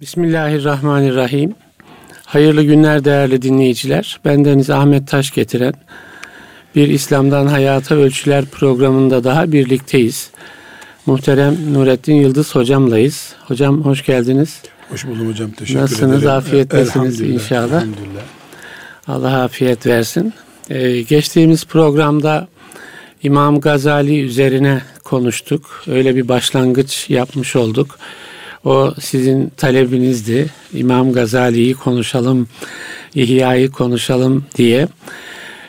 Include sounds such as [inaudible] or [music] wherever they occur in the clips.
Bismillahirrahmanirrahim. Hayırlı günler değerli dinleyiciler. Bendeniz Ahmet Taş getiren bir İslam'dan Hayata Ölçüler programında daha birlikteyiz. Muhterem Nurettin Yıldız hocamlayız. Hocam hoş geldiniz. Hoş buldum hocam. Teşekkür Nasılsınız? ederim. Afiyettesiniz inşallah. Elhamdülillah. Allah afiyet versin. Ee, geçtiğimiz programda İmam Gazali üzerine konuştuk. Öyle bir başlangıç yapmış olduk. O sizin talebinizdi. İmam Gazali'yi konuşalım, İhya'yı konuşalım diye.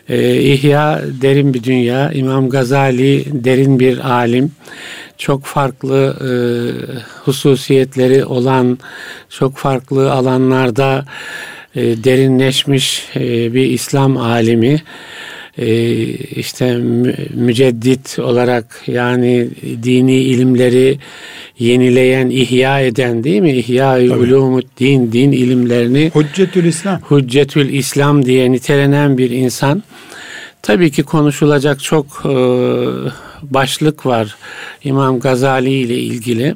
Ee, İhya derin bir dünya. İmam Gazali derin bir alim. Çok farklı e, hususiyetleri olan, çok farklı alanlarda e, derinleşmiş e, bir İslam alimi e, işte müceddit olarak yani dini ilimleri yenileyen, ihya eden değil mi? İhya-i ulumuddin, din ilimlerini Hüccetül İslam. Hüccetül İslam diye nitelenen bir insan. Tabii ki konuşulacak çok e, başlık var İmam Gazali ile ilgili.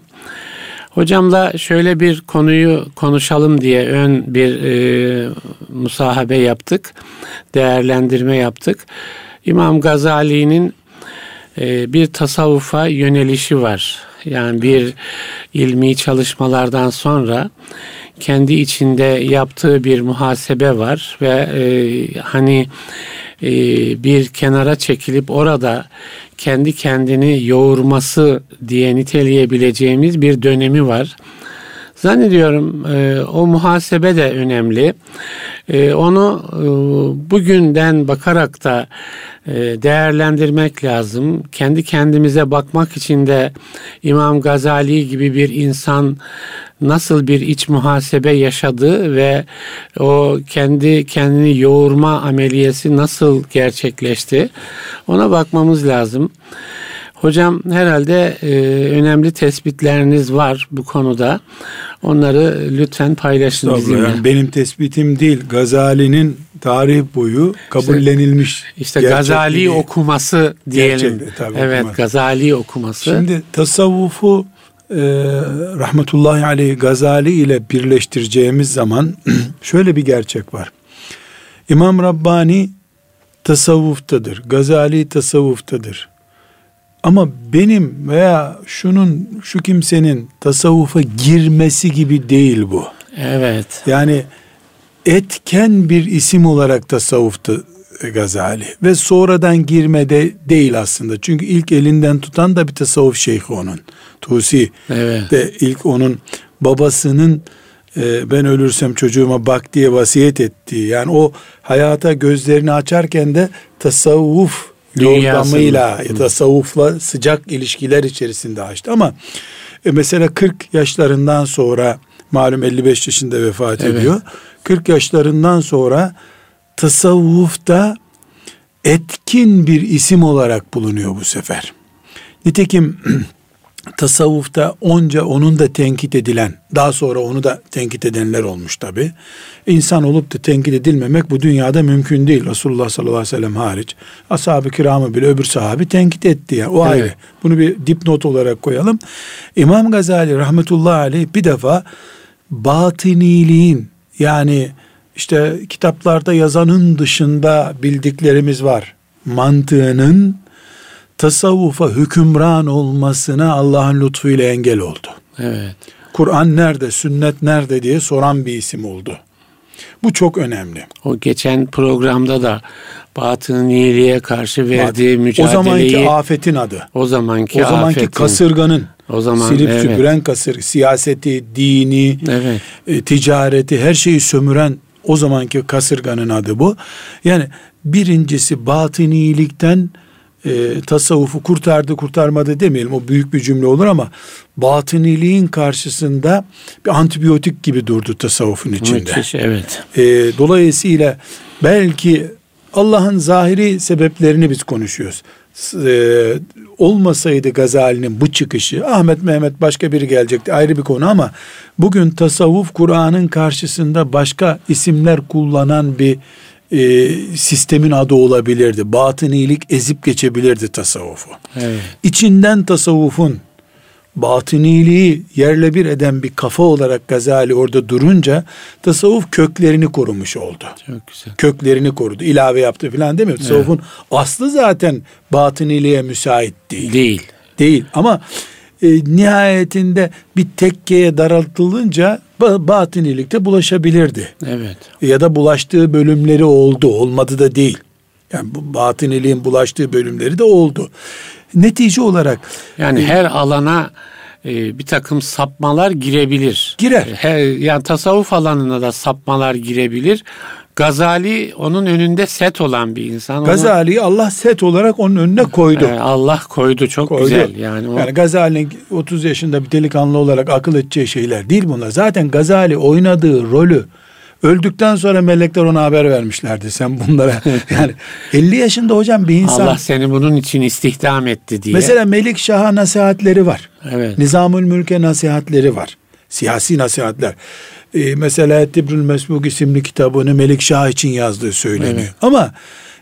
Hocamla şöyle bir konuyu konuşalım diye ön bir e, musahabe yaptık, değerlendirme yaptık. İmam Gazali'nin e, bir tasavvufa yönelişi var. Yani bir ilmi çalışmalardan sonra kendi içinde yaptığı bir muhasebe var ve e, hani e, bir kenara çekilip orada kendi kendini yoğurması diye niteleyebileceğimiz bir dönemi var. Zannediyorum e, o muhasebe de önemli. E, onu e, bugünden bakarak da değerlendirmek lazım. Kendi kendimize bakmak için de İmam Gazali gibi bir insan nasıl bir iç muhasebe yaşadı ve o kendi kendini yoğurma ameliyesi nasıl gerçekleşti ona bakmamız lazım. Hocam herhalde e, önemli tespitleriniz var bu konuda. Onları lütfen paylaşın bizimle. Yani benim tespitim değil. Gazali'nin tarih boyu kabullenilmiş. İşte Gazali okuması diyelim. tabii, evet, okuması. Gazali okuması. Şimdi tasavvufu e, rahmetullahi aleyh Gazali ile birleştireceğimiz zaman [clears throat] şöyle bir gerçek var. İmam Rabbani tasavvuftadır. Gazali tasavvuftadır. Ama benim veya şunun şu kimsenin tasavvufa girmesi gibi değil bu. Evet. Yani etken bir isim olarak tasavvufta Gazali ve sonradan girmede değil aslında. Çünkü ilk elinden tutan da bir tasavvuf şeyhi onun. Tusi Evet. de ilk onun babasının e, ben ölürsem çocuğuma bak diye vasiyet ettiği. Yani o hayata gözlerini açarken de tasavvuf yordamıyla, tasavvufla sıcak ilişkiler içerisinde açtı. Ama e, mesela 40 yaşlarından sonra malum 55 yaşında vefat Evet. ediyor. 40 yaşlarından sonra tasavvufta etkin bir isim olarak bulunuyor bu sefer. Nitekim [clears throat] tasavvufta onca onun da tenkit edilen, daha sonra onu da tenkit edenler olmuş tabi. İnsan olup da tenkit edilmemek bu dünyada mümkün değil. Resulullah sallallahu aleyhi ve sellem hariç. Ashab-ı kiramı bile öbür sahabi tenkit etti ya. O Evet. ayrı. Bunu bir dipnot olarak koyalım. İmam Gazali rahmetullahi aleyh bir defa batıniliğin yani işte kitaplarda yazanın dışında bildiklerimiz var. Mantığının tasavvufa hükümran olmasına Allah'ın lütfuyla engel oldu. Evet. Kur'an nerede, sünnet nerede diye soran bir isim oldu. Bu çok önemli. O geçen programda da batıniliğe karşı verdiği o mücadeleyi zamanki afetin adı. o zamanki O zamanki afetin, kasırganın, o zaman silip evet, süpüren kasır, siyaseti, dini, evet. e, ticareti, her şeyi sömüren o zamanki kasırganın adı bu. Yani birincisi batınilikten e, tasavvufu kurtardı kurtarmadı demeyelim o büyük bir cümle olur ama batıniliğin karşısında bir antibiyotik gibi durdu tasavvufun içinde. Müthiş, evet. E, dolayısıyla belki Allah'ın zahiri sebeplerini biz konuşuyoruz. E, olmasaydı Gazali'nin bu çıkışı Ahmet Mehmet başka biri gelecekti ayrı bir konu ama bugün tasavvuf Kur'an'ın karşısında başka isimler kullanan bir e, sistemin adı olabilirdi. Batınilik ezip geçebilirdi tasavvufu. Evet. İçinden tasavvufun batıniliği yerle bir eden bir kafa olarak Gazali orada durunca tasavvuf köklerini korumuş oldu. Çok güzel. Köklerini korudu. ilave yaptı falan değil mi? Tasavvufun aslı zaten batıniliğe müsait değil. Değil. Değil ama e, nihayetinde bir tekkeye daraltılınca ba- batınilikte bulaşabilirdi. Evet. Ya da bulaştığı bölümleri oldu. Olmadı da değil. Yani bu batıniliğin bulaştığı bölümleri de oldu. Netice olarak Yani her alana e, bir takım sapmalar girebilir. Girer. Her, yani tasavvuf alanına da sapmalar girebilir. Gazali onun önünde set olan bir insan. Onu, Gazali'yi Allah set olarak onun önüne koydu. e, Allah koydu çok koydu. güzel. Yani o Yani Gazali'nin 30 yaşında bir delikanlı olarak akıl edeceği şeyler değil bunlar. Zaten Gazali oynadığı rolü öldükten sonra melekler ona haber vermişlerdi. Sen bunlara [laughs] yani 50 yaşında hocam bir insan. Allah seni bunun için istihdam etti diye. Mesela Melik Şah'a nasihatleri var. evet. Nizamül Mülk'e nasihatleri var. Siyasi nasihatler. Ee, mesela Tibrül Mesbuk isimli kitabını Melik Şah için yazdığı söyleniyor. Evet. Ama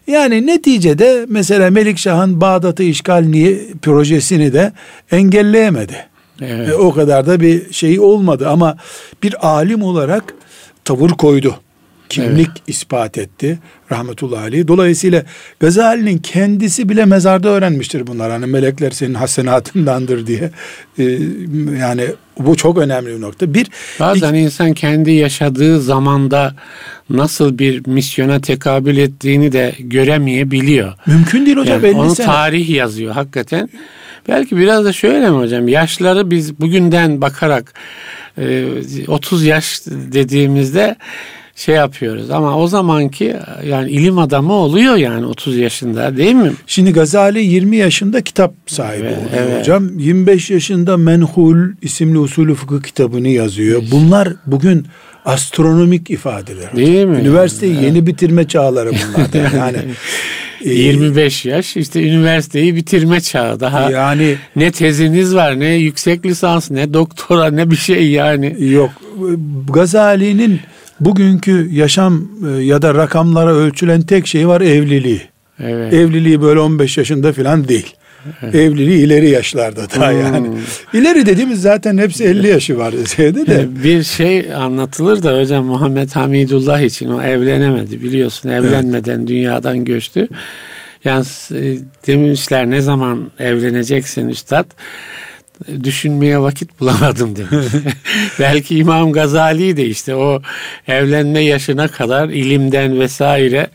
yani neticede mesela Melik Şah'ın Bağdat'ı işgal niye projesini de engelleyemedi. Evet. E, o kadar da bir şey olmadı ama bir alim olarak tavır koydu. Kimlik ispat etti rahmetullahi aleyh. Dolayısıyla Gazali'nin kendisi bile mezarda öğrenmiştir bunlar. Hani melekler senin hasenatındandır diye. E, yani bu çok önemli bir nokta. Bir, Bazen insan kendi yaşadığı zamanda nasıl bir misyona tekabül ettiğini de göremeyebiliyor. mümkün değil hocam. Yani 50 onu sene. tarih yazıyor hakikaten. Belki biraz da şöyle mi hocam? Yaşları biz bugünden bakarak 30 yaş dediğimizde şey yapıyoruz ama o zamanki yani ilim adamı oluyor yani 30 yaşında değil mi? Şimdi Gazali 20 yaşında kitap sahibi Evet, oluyor evet. hocam. 25 yaşında Menhul isimli usulü fıkıh kitabını yazıyor. Bunlar bugün astronomik ifadeler. hocam. Değil mi? Üniversiteyi yeni bitirme çağları bunlar. [laughs] yani 25 yaş işte üniversiteyi bitirme çağı daha yani ne teziniz var ne yüksek lisans ne doktora ne bir şey yani. yok. Gazali'nin bugünkü yaşam e, ya da rakamlara ölçülen tek şey var evliliği. Evet. Evliliği böyle 15 yaşında falan değil. Evliliği ileri yaşlarda daha Hmm. yani. İleri dediğimiz zaten hepsi 50 yaşı var [laughs] deseydi de. Bir şey anlatılır da hocam Muhammed Hamidullah için o evlenemedi biliyorsun evlenmeden dünyadan göçtü. Yani e, demişler ne zaman evleneceksin üstad? Düşünmeye vakit bulamadım demiş. [laughs] Belki İmam Gazali de işte o evlenme yaşına kadar ilimden vesaire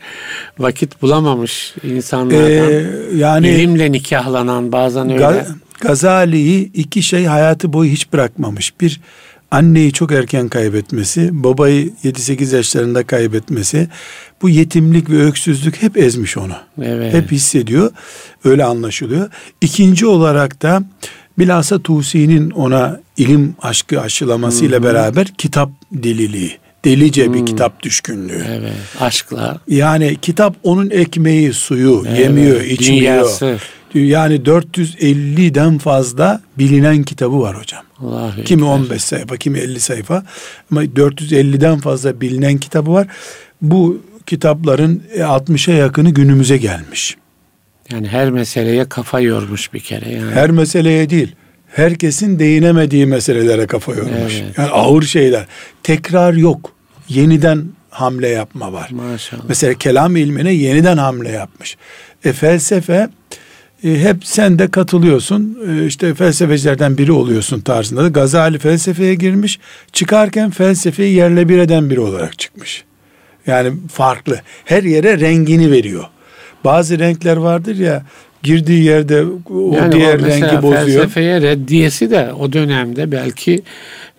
vakit bulamamış insanlardan. Ee, yani İlimle nikahlanan bazen öyle. Ga- Gazali'yi iki şey hayatı boyu hiç bırakmamış. Bir anneyi çok erken kaybetmesi, babayı 7-8 yaşlarında kaybetmesi. Bu yetimlik ve öksüzlük hep ezmiş onu. Evet. Hep hissediyor. Öyle anlaşılıyor. İkinci olarak da bilhassa Tusi'nin ona ilim aşkı aşılamasıyla beraber kitap deliliği. Delice bir kitap düşkünlüğü. Evet. Aşkla. Yani kitap onun ekmeği, suyu, yemiyor, içmiyor. Dünyası. Yani 450'den fazla bilinen kitabı var hocam. Allahu Kimi Ekber. 15 sayfa, kimi 50 sayfa ama 450'den fazla bilinen kitabı var. Bu kitapların e, 60'a yakını günümüze gelmiş. Yani her meseleye kafa yormuş bir kere. Yani. Her meseleye değil, herkesin değinemediği meselelere kafa yormuş. Evet. Yani ağır şeyler. Tekrar yok. Yeniden hamle yapma var. Maşallah. Mesela kelam ilmine yeniden hamle yapmış. E, felsefe e, hep sen de katılıyorsun. E, işte felsefecilerden biri oluyorsun tarzında da Gazali felsefeye girmiş. Çıkarken felsefeyi yerle bir eden biri olarak çıkmış. Yani farklı. Her yere rengini veriyor. Bazı renkler vardır ya girdiği yerde o yani diğer o rengi bozuyor. felsefeye reddiyesi de o dönemde belki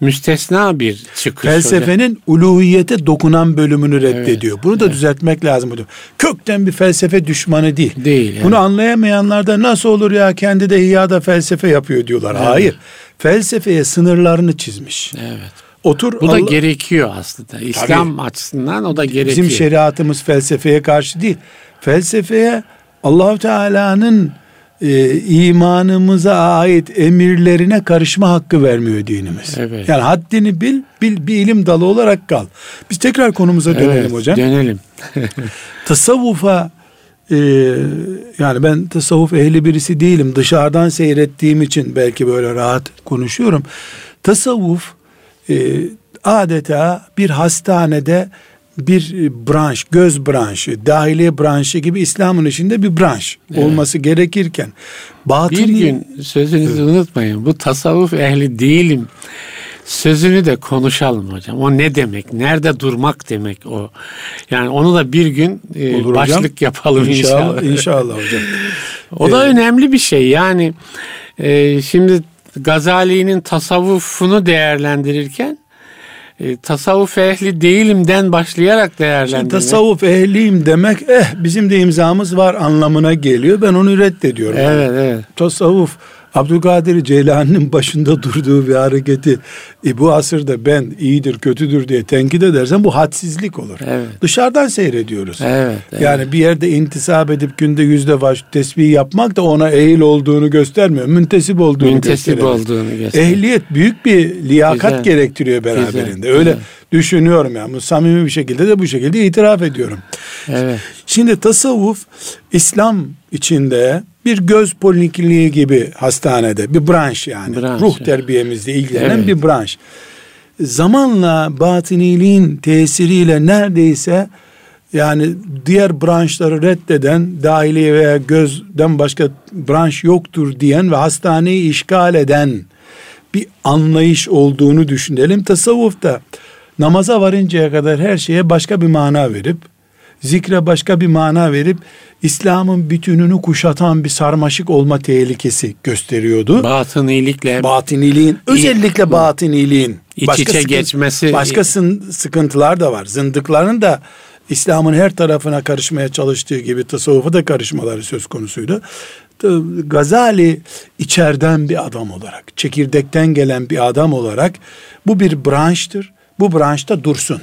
müstesna bir çıkış. Felsefenin uluhiyete dokunan bölümünü reddediyor. Bunu da düzeltmek lazım. Kökten bir felsefe düşmanı değil. Değil, evet. Bunu anlayamayanlar da nasıl olur ya kendi de İhya'da felsefe yapıyor diyorlar. Hayır. Felsefeye sınırlarını çizmiş. Evet. Otur Bu da Allah- gerekiyor aslında. İslam açısından o da gerekiyor. bizim şeriatımız felsefeye karşı değil. Felsefeye Allahu Teala'nın e, imanımıza ait emirlerine karışma hakkı vermiyor dinimiz. Evet. Yani haddini bil, bil bir ilim dalı olarak kal. Biz tekrar konumuza dönelim Evet, hocam. Dönelim. [laughs] Tasavvufa e, yani ben tasavvuf ehli birisi değilim. Dışarıdan seyrettiğim için belki böyle rahat konuşuyorum. Tasavvuf e, adeta bir hastanede bir branş, göz branşı, dahiliye branşı gibi İslam'ın içinde bir branş evet. olması gerekirken batını... Bir gün sözünüzü evet. unutmayın. Bu tasavvuf ehli değilim sözünü de konuşalım hocam. O ne demek? Nerede durmak demek o? Yani onu da bir gün e, başlık hocam. yapalım inşallah. İnşallah, inşallah hocam. o da ee, önemli bir şey. Yani e, şimdi Gazali'nin tasavvufunu değerlendirirken e, tasavvuf ehli değilimden başlayarak değerlendirmek. tasavvuf ehliyim demek eh bizim de imzamız var anlamına geliyor. Ben onu reddediyorum. Evet yani. evet. Tasavvuf Abdülkadir Ceylani'nin başında durduğu bir hareketi e, bu asırda ben iyidir kötüdür diye tenkit edersen bu hadsizlik olur. Evet. Dışarıdan seyrediyoruz. Evet, evet. Yani bir yerde intisap edip günde yüzde baş tesbih yapmak da ona ehil olduğunu göstermiyor. Müntesip olduğunu Müntesip gösteriyor. olduğunu gösteriyor. Ehliyet büyük bir liyakat Güzel. gerektiriyor beraberinde. Güzel. Öyle Güzel. Düşünüyorum yani. Samimi bir şekilde de bu şekilde itiraf ediyorum. Evet. Şimdi tasavvuf İslam içinde bir göz polikliniği gibi hastanede bir branş yani. Branş, Ruh terbiyemizle ilgilenen evet. bir branş. Zamanla batıniliğin tesiriyle neredeyse yani diğer branşları reddeden, dahiliye veya gözden başka branş yoktur diyen ve hastaneyi işgal eden bir anlayış olduğunu düşünelim. Tasavvufta namaza varıncaya kadar her şeye başka bir mana verip, zikre başka bir mana verip, İslam'ın bütününü kuşatan bir sarmaşık olma tehlikesi gösteriyordu. Batınilikle. Batıniliğin, özellikle batıniliğin. İç başka içe sıkıntı, geçmesi. Başka sıkıntılar da var. Zındıkların da İslam'ın her tarafına karışmaya çalıştığı gibi tasavvufa da karışmaları söz konusuydu. Gazali içeriden bir adam olarak, çekirdekten gelen bir adam olarak bu bir branştır. Bu branşta dursun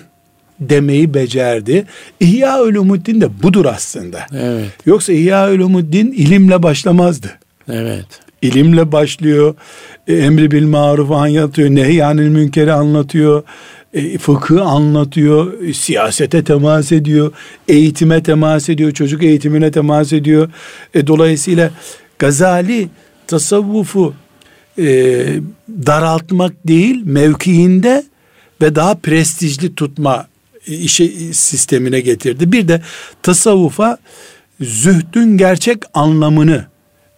demeyi becerdi. İhya Ulumuddin de budur aslında. Evet. Yoksa İhya Ulumuddin ilimle başlamazdı. Evet. İlimle başlıyor. E, emri bil maruf anlatıyor. Nehyanil münkeri anlatıyor. E, fıkı anlatıyor. E, siyasete temas ediyor. Eğitime temas ediyor. Çocuk eğitimine temas ediyor. E, dolayısıyla Gazali tasavvufu e, daraltmak değil mevkiinde ve daha prestijli tutma işe sistemine getirdi. Bir de tasavvufa zühdün gerçek anlamını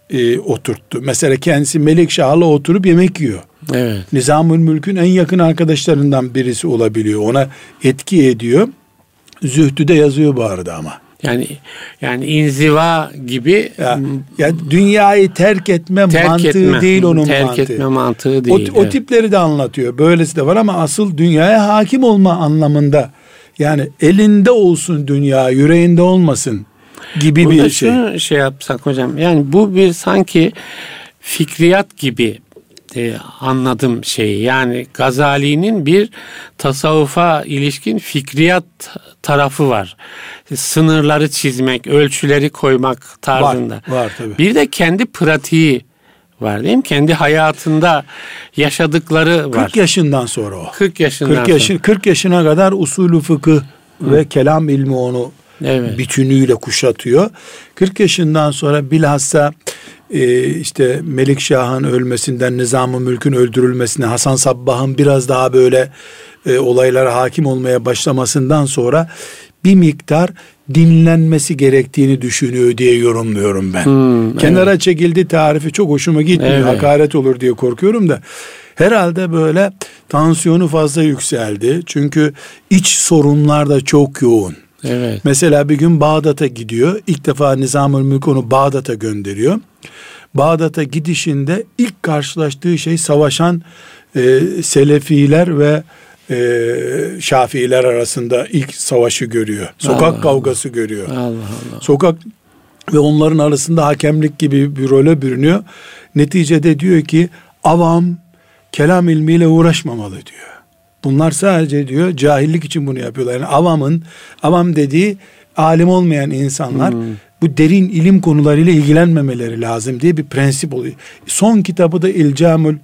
e, oturttu. Mesela kendisi Melikşah'la oturup yemek yiyor. Evet. Nizamül Mülk'ün en yakın arkadaşlarından birisi olabiliyor. Ona etki ediyor. Zühdü de yazıyor bu arada ama. Yani yani inziva gibi ya, ya dünyayı terk etme terk mantığı etme, değil onun terk mantığı. Terk etme mantığı değil. O, o tipleri de anlatıyor. Böylesi de var ama asıl dünyaya hakim olma anlamında yani elinde olsun dünya, yüreğinde olmasın gibi Burada bir şey. Şey yapsak hocam. Yani bu bir sanki fikriyat gibi e, anladım şeyi. Yani Gazali'nin bir tasavvufa ilişkin fikriyat tarafı var. Sınırları çizmek, ölçüleri koymak tarzında. Var, var tabii. Bir de kendi pratiği var değil mi? Kendi hayatında yaşadıkları var. 40 yaşından sonra o. 40 yaşından 40 yaşın, sonra. 40 yaşına kadar usulü fıkıh Hı. ve kelam ilmi onu evet. bütünüyle kuşatıyor. 40 yaşından sonra bilhassa e, işte Melikşah'ın ölmesinden, Nizam-ı Mülk'ün öldürülmesine, Hasan Sabbah'ın biraz daha böyle e, olaylara hakim olmaya başlamasından sonra bir miktar dinlenmesi gerektiğini düşünüyor diye yorumluyorum ben. Hmm, Kenara evet. çekildi tarifi çok hoşuma gitmiyor. Evet. Hakaret olur diye korkuyorum da. Herhalde böyle tansiyonu fazla yükseldi. Çünkü iç sorunlar da çok yoğun. Evet. Mesela bir gün Bağdat'a gidiyor. İlk defa Nizam-ül Mülk onu Bağdat'a gönderiyor. Bağdat'a gidişinde ilk karşılaştığı şey savaşan e, Selefiler ve e, Şafiiler arasında ilk savaşı görüyor. Sokak Allah kavgası Allah. görüyor. Allah Allah. Sokak ve onların arasında hakemlik gibi bir role bürünüyor. Neticede diyor ki avam kelam ilmiyle uğraşmamalı diyor. Bunlar sadece diyor cahillik için bunu yapıyorlar. Yani avamın, avam dediği alim olmayan insanlar hmm. bu derin ilim konularıyla ilgilenmemeleri lazım diye bir prensip oluyor. Son kitabı da İlcamül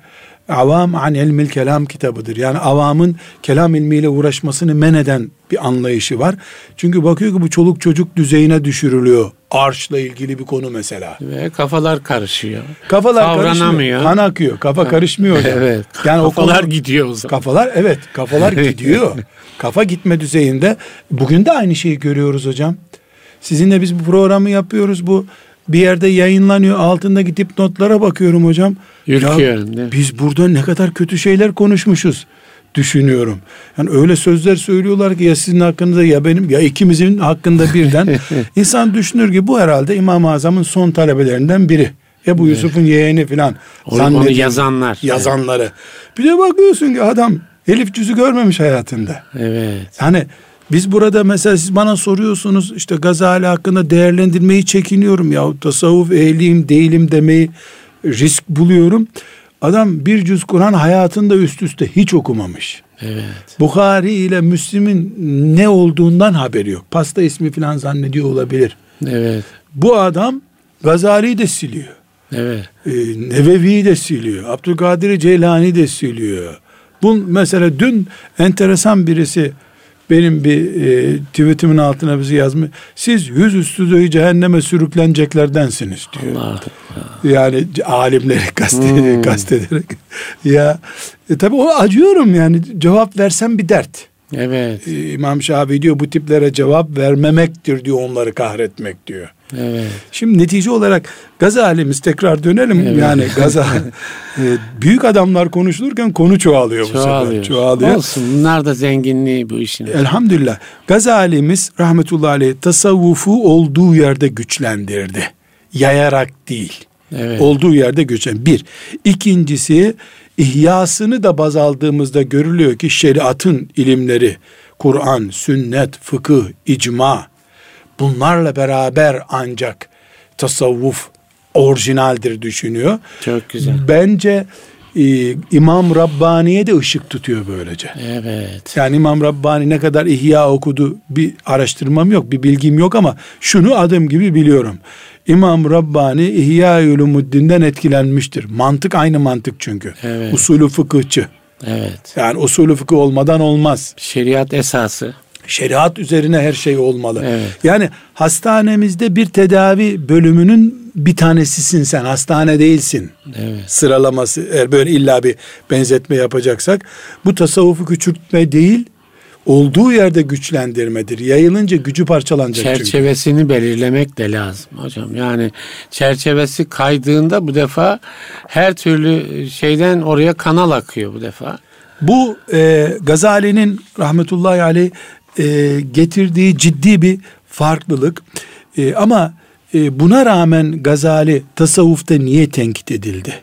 Avam an ilmil kelam kitabıdır. Yani avamın kelam ilmiyle uğraşmasını men eden bir anlayışı var. Çünkü bakıyor ki bu çoluk çocuk düzeyine düşürülüyor. Arşla ilgili bir konu mesela. Ve kafalar karışıyor. Kafalar karışmıyor. Kan akıyor. Kafa karışmıyor. Yani. evet. Yani kafalar konu, gidiyor o zaman. Kafalar evet. Kafalar gidiyor. Kafa gitme düzeyinde. Bugün de aynı şeyi görüyoruz hocam. Sizinle biz bu programı yapıyoruz. Bu bir yerde yayınlanıyor. Altında gidip notlara bakıyorum hocam. Ürküyorum. Ya, biz burada ne kadar kötü şeyler konuşmuşuz düşünüyorum. Yani öyle sözler söylüyorlar ki ya sizin hakkınızda ya benim ya ikimizin hakkında birden [laughs] insan düşünür ki bu herhalde İmam-ı Azam'ın son talebelerinden biri. Ebu evet. Yusuf'un yeğeni filan. Onu yazanlar. Yazanları. Evet. Bir de bakıyorsun ki adam Elif cüzü görmemiş hayatında. Evet. Yani biz burada mesela siz bana soruyorsunuz işte Gazali hakkında değerlendirmeyi çekiniyorum ya tasavvuf ehliyim değilim demeyi risk buluyorum. Adam bir cüz Kur'an hayatında üst üste hiç okumamış. Evet. Bukhari ile Müslim'in ne olduğundan haberi yok. Pasta ismi falan zannediyor olabilir. Evet. Bu adam Gazali'yi de siliyor. Evet. Ee, Nevevi'yi de siliyor. Abdülkadir Ceylani de siliyor. Bu mesela dün enteresan birisi benim bir e, tweetimin altına bizi yazmış. Siz yüzüstü cehenneme sürükleneceklerdensiniz diyor. Allah Allah. Yani alimleri [laughs] kastederek, hmm. kastederek. ya e, tabii o acıyorum yani cevap versem bir dert. Evet. E, İmam Şafii diyor bu tiplere cevap vermemektir diyor onları kahretmek diyor. Evet. Şimdi netice olarak Gazali'miz tekrar dönelim. Evet. Yani [laughs] Gaza e, büyük adamlar konuşulurken konu çoğalıyor, çoğalıyor. bu sefer. Çoğalıyor. Olsun. Bunlar da zenginliği bu işin. Elhamdülillah. Gazali'miz rahmetullahi aleyh tasavvufu olduğu yerde güçlendirdi. Yayarak değil. Evet. Olduğu yerde güçlen. Bir. İkincisi ihyasını da baz aldığımızda görülüyor ki şeriatın ilimleri Kur'an, sünnet, fıkıh, icma bunlarla beraber ancak tasavvuf orijinaldir düşünüyor. Çok güzel. Bence e, İmam Rabbani'ye de ışık tutuyor böylece. Evet. Yani İmam Rabbani ne kadar ihya okudu bir araştırmam yok, bir bilgim yok ama şunu adım gibi biliyorum. İmam Rabbani İhya Ulumuddin'den etkilenmiştir. Mantık aynı mantık çünkü. Evet. Usulü fıkıhçı. Evet. Yani usulü fıkıh olmadan olmaz. Şeriat esası. Şeriat üzerine her şey olmalı. Evet. Yani hastanemizde bir tedavi bölümünün bir tanesisin sen. Hastane değilsin. Evet. Sıralaması eğer böyle illa bir benzetme yapacaksak bu tasavvufu küçültme değil olduğu yerde güçlendirmedir. Yayılınca gücü parçalanacak Çerçevesini çünkü. belirlemek de lazım hocam. Yani çerçevesi kaydığında bu defa her türlü şeyden oraya kanal akıyor bu defa. Bu e, Gazali'nin rahmetullahi aleyh e, getirdiği ciddi bir farklılık. E, ama e, buna rağmen Gazali tasavvufta niye tenkit edildi?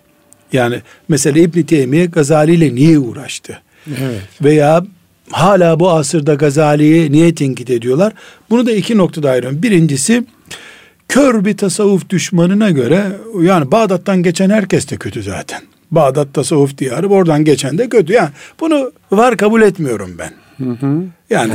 Yani mesela İbn Teymiye Gazali ile niye uğraştı? Evet. Veya hala bu asırda Gazali'yi niye tenkit ediyorlar? Bunu da iki noktada ayırıyorum. Birincisi kör bir tasavvuf düşmanına göre yani Bağdat'tan geçen herkes de kötü zaten. Bağdat tasavvuf diyarı oradan geçen de kötü. Yani bunu var kabul etmiyorum ben. Hı hı. Yani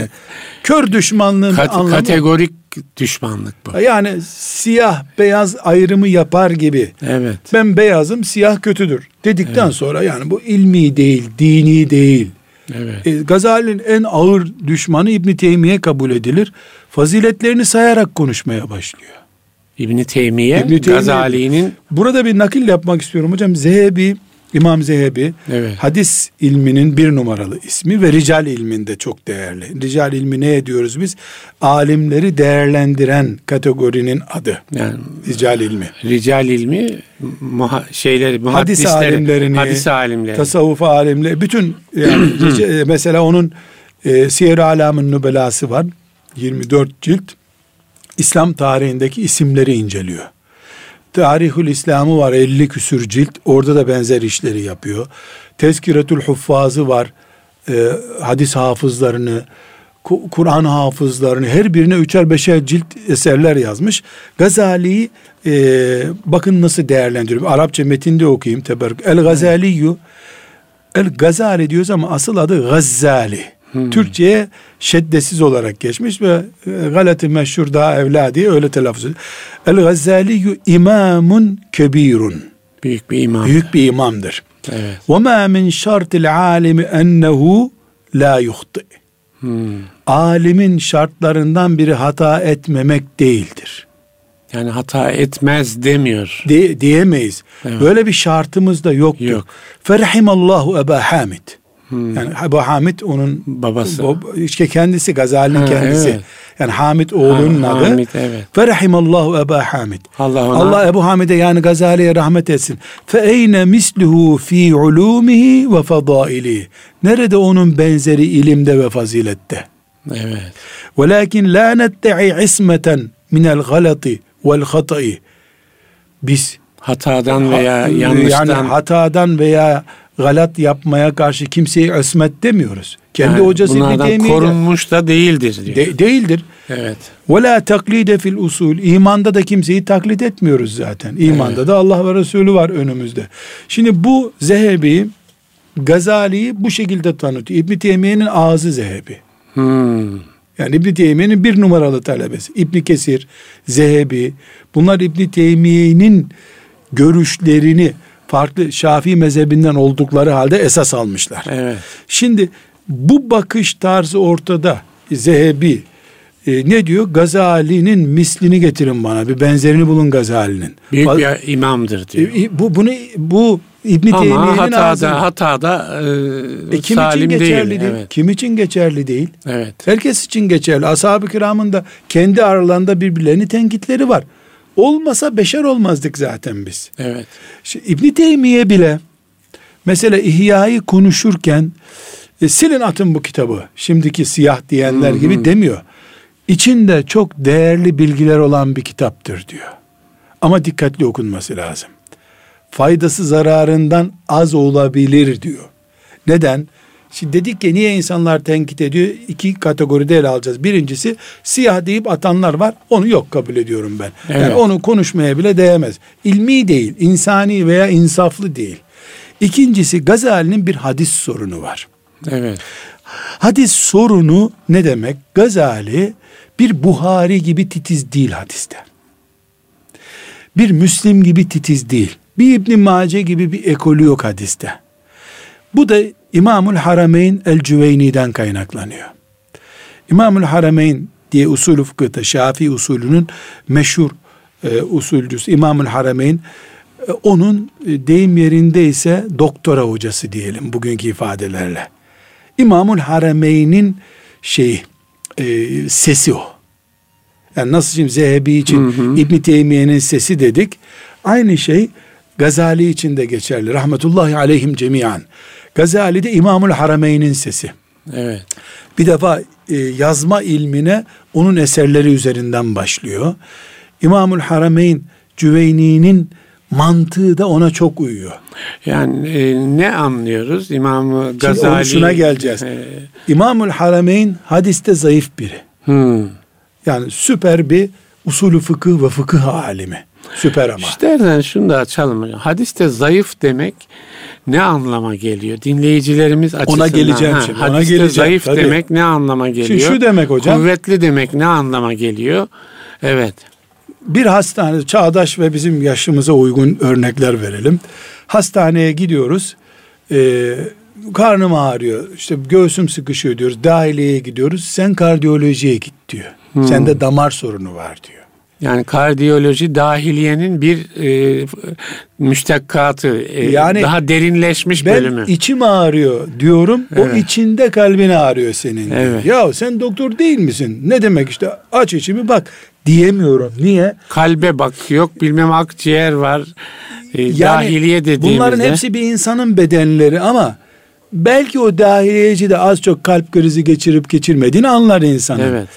kör düşmanlığın Kat, anlamı. Kategorik düşmanlık bu. Yani siyah beyaz ayrımı yapar gibi. Evet. Ben beyazım siyah kötüdür dedikten evet. sonra yani bu ilmi değil, dini değil. Evet. E, Gazali'nin en ağır düşmanı İbn Teymiye kabul edilir. Faziletlerini sayarak konuşmaya başlıyor. İbn Teymiye, İbn Teymiye Gazali'nin Burada bir nakil yapmak istiyorum hocam. Zehebi İmam Zehebi evet. hadis ilminin bir numaralı ismi ve rical ilminde çok değerli. Rical ilmi ne ediyoruz biz? Alimleri değerlendiren kategorinin adı. Yani rical ilmi. Rical ilmi muha, şeyleri hadis alimlerini, hadis alimleri, tasavvuf alimleri bütün yani [clears throat] mesela onun e, Siyer-i Alam'ın nübelası var. 24 cilt. İslam tarihindeki isimleri inceliyor. Tarihül İslam'ı var 50 küsür cilt. Orada da benzer işleri yapıyor. Tezkiretül Huffazı var. E, hadis hafızlarını, Kur'an hafızlarını her birine üçer beşer cilt eserler yazmış. Gazali'yi e, bakın nasıl değerlendiriyor. Arapça metinde okuyayım. Teberrük. El Gazaliyu El Gazali diyoruz ama asıl adı Gazzali. Hmm. Türkçe'ye şeddesiz olarak geçmiş ve e, galati meşhur daha evla diye öyle telaffuz ediyor. El Gazzaliyu imamun kebirun. Büyük bir imam. Büyük bir imamdır. Evet. Ve ma min şartil alimi ennehu la yuhti. Hmm. Alimin şartlarından biri hata etmemek değildir. Yani hata etmez demiyor. De, diyemeyiz. Evet. Böyle bir şartımız da yoktur. Yok. Ferhimallahu Eba Hamid. Yani Ebu Hamid onun Babası. o- işte kendisi Gazali'nin Ha, kendisi. evet. Yani Hamid oğlunun Ha, adı. Hamid, evet. Ferhimallahu Eba Hamid. Allah ona Allah Ebu Hamid'e yani Gazali'ye rahmet etsin. Fe eyne misluhu fi ulumihi ve fadailihi. Nerede onun benzeri ilimde ve fazilette? evet. Velakin la nette'i ismeten minel galati vel hata'i. Biz Hatadan veya yanlıştan yani hatadan veya galat yapmaya karşı kimseye ismet demiyoruz. Kendi yani hocası İbn Teymiye korunmuş da değildir diyor. de- değildir. evet. Ve la taklide fil usul. İmanda da kimseyi taklit etmiyoruz zaten. İmanda da Allah ve Resulü var önümüzde. Şimdi bu Zehebi Gazali'yi bu şekilde tanıtıyor. İbn Teymiye'nin ağzı Zehebi. Hmm. Yani İbn Teymiye'nin bir numaralı talebesi. İbn Kesir, Zehebi. Bunlar İbn Teymiye'nin görüşlerini farklı Şafii mezhebinden oldukları halde esas almışlar. Evet. Şimdi bu bakış tarzı ortada. Zehebi e, ne diyor? Gazali'nin mislini getirin bana. Bir benzerini bulun Gazali'nin. Büyük Faz- bir imamdır diyor. E, bu bunu bu İbn Ama hatada ağzında. hatada e, E, kim salim için geçerli değil. değil? Evet. Kim için geçerli değil? Evet. Herkes için geçerli. Ashab-ı kiramın da kendi aralarında birbirlerini tenkitleri var. Olmasa beşer olmazdık zaten biz. Evet. Şimdi İbn Teymiye bile mesela İhya'yı konuşurken e, silin atın bu kitabı. Şimdiki siyah diyenler gibi demiyor. İçinde çok değerli bilgiler olan bir kitaptır diyor. Ama dikkatli okunması lazım. Faydası zararından az olabilir diyor. Neden? Şimdi dedik ki niye insanlar tenkit ediyor? İki kategoride ele alacağız. Birincisi siyah deyip atanlar var. Onu yok kabul ediyorum ben. Yani Evet. onu konuşmaya bile değmez. İlmi değil, insani veya insaflı değil. İkincisi Gazali'nin bir hadis sorunu var. Evet. Hadis sorunu ne demek? Gazali bir Buhari gibi titiz değil hadiste. Bir Müslim gibi titiz değil. Bir İbn Mace gibi bir ekolü yok hadiste. Bu da İmamul Harameyn El Cüveyni'den kaynaklanıyor. İmamul Harameyn diye usulü fıkıhta Şafii usulünün meşhur e, usulcüsü İmamul Harameyn e, onun e, deyim yerinde ise doktora hocası diyelim bugünkü ifadelerle. İmamul Harameyn'in şeyi e, sesi o. Yani nasıl şimdi Zehebi için İbn Teymiye'nin sesi dedik. Aynı şey Gazali için de geçerli. Rahmetullahi aleyhim cemiyan. Gazali de İmamul Harameyn'in sesi. Evet. Bir defa e, yazma ilmine onun eserleri üzerinden başlıyor. İmamul Harameyn Cüveyni'nin mantığı da ona çok uyuyor. Yani e, ne anlıyoruz? İmam Şimdi Gazali. onun şuna geleceğiz. E, İmamul Harameyn hadiste zayıf biri. hmm. Yani süper bir usulü fıkıh ve fıkıh alimi. Süper ama. İstersen şunu da açalım. hocam. Hadiste zayıf demek ne anlama geliyor? Dinleyicilerimiz açısından. geleceğim şimdi, ona hadiste geleceğim, zayıf tabii. demek ne anlama geliyor? şu demek hocam. Kuvvetli demek ne anlama geliyor? Evet. Bir hastane çağdaş ve bizim yaşımıza uygun örnekler verelim. Hastaneye gidiyoruz. Ee, karnım ağrıyor. işte göğsüm sıkışıyor diyoruz. Dahiliyeye gidiyoruz. Sen kardiyolojiye git diyor. Sende damar sorunu var diyor. Yani kardiyoloji dahiliyenin bir e, müştekkatı, e, Yani daha derinleşmiş Ben bölümü. içim ağrıyor diyorum. O Evet. içinde kalbin ağrıyor senin. Evet. Ya sen doktor değil misin? Ne demek işte aç içimi bak diyemiyorum. Niye? Kalbe bak yok bilmem akciğer var. E, dahiliye dediğimizde. Bunların hepsi bir insanın bedenleri ama belki o dahiliyeci de az çok kalp krizi geçirip geçirmediğini anlar insanın. Evet.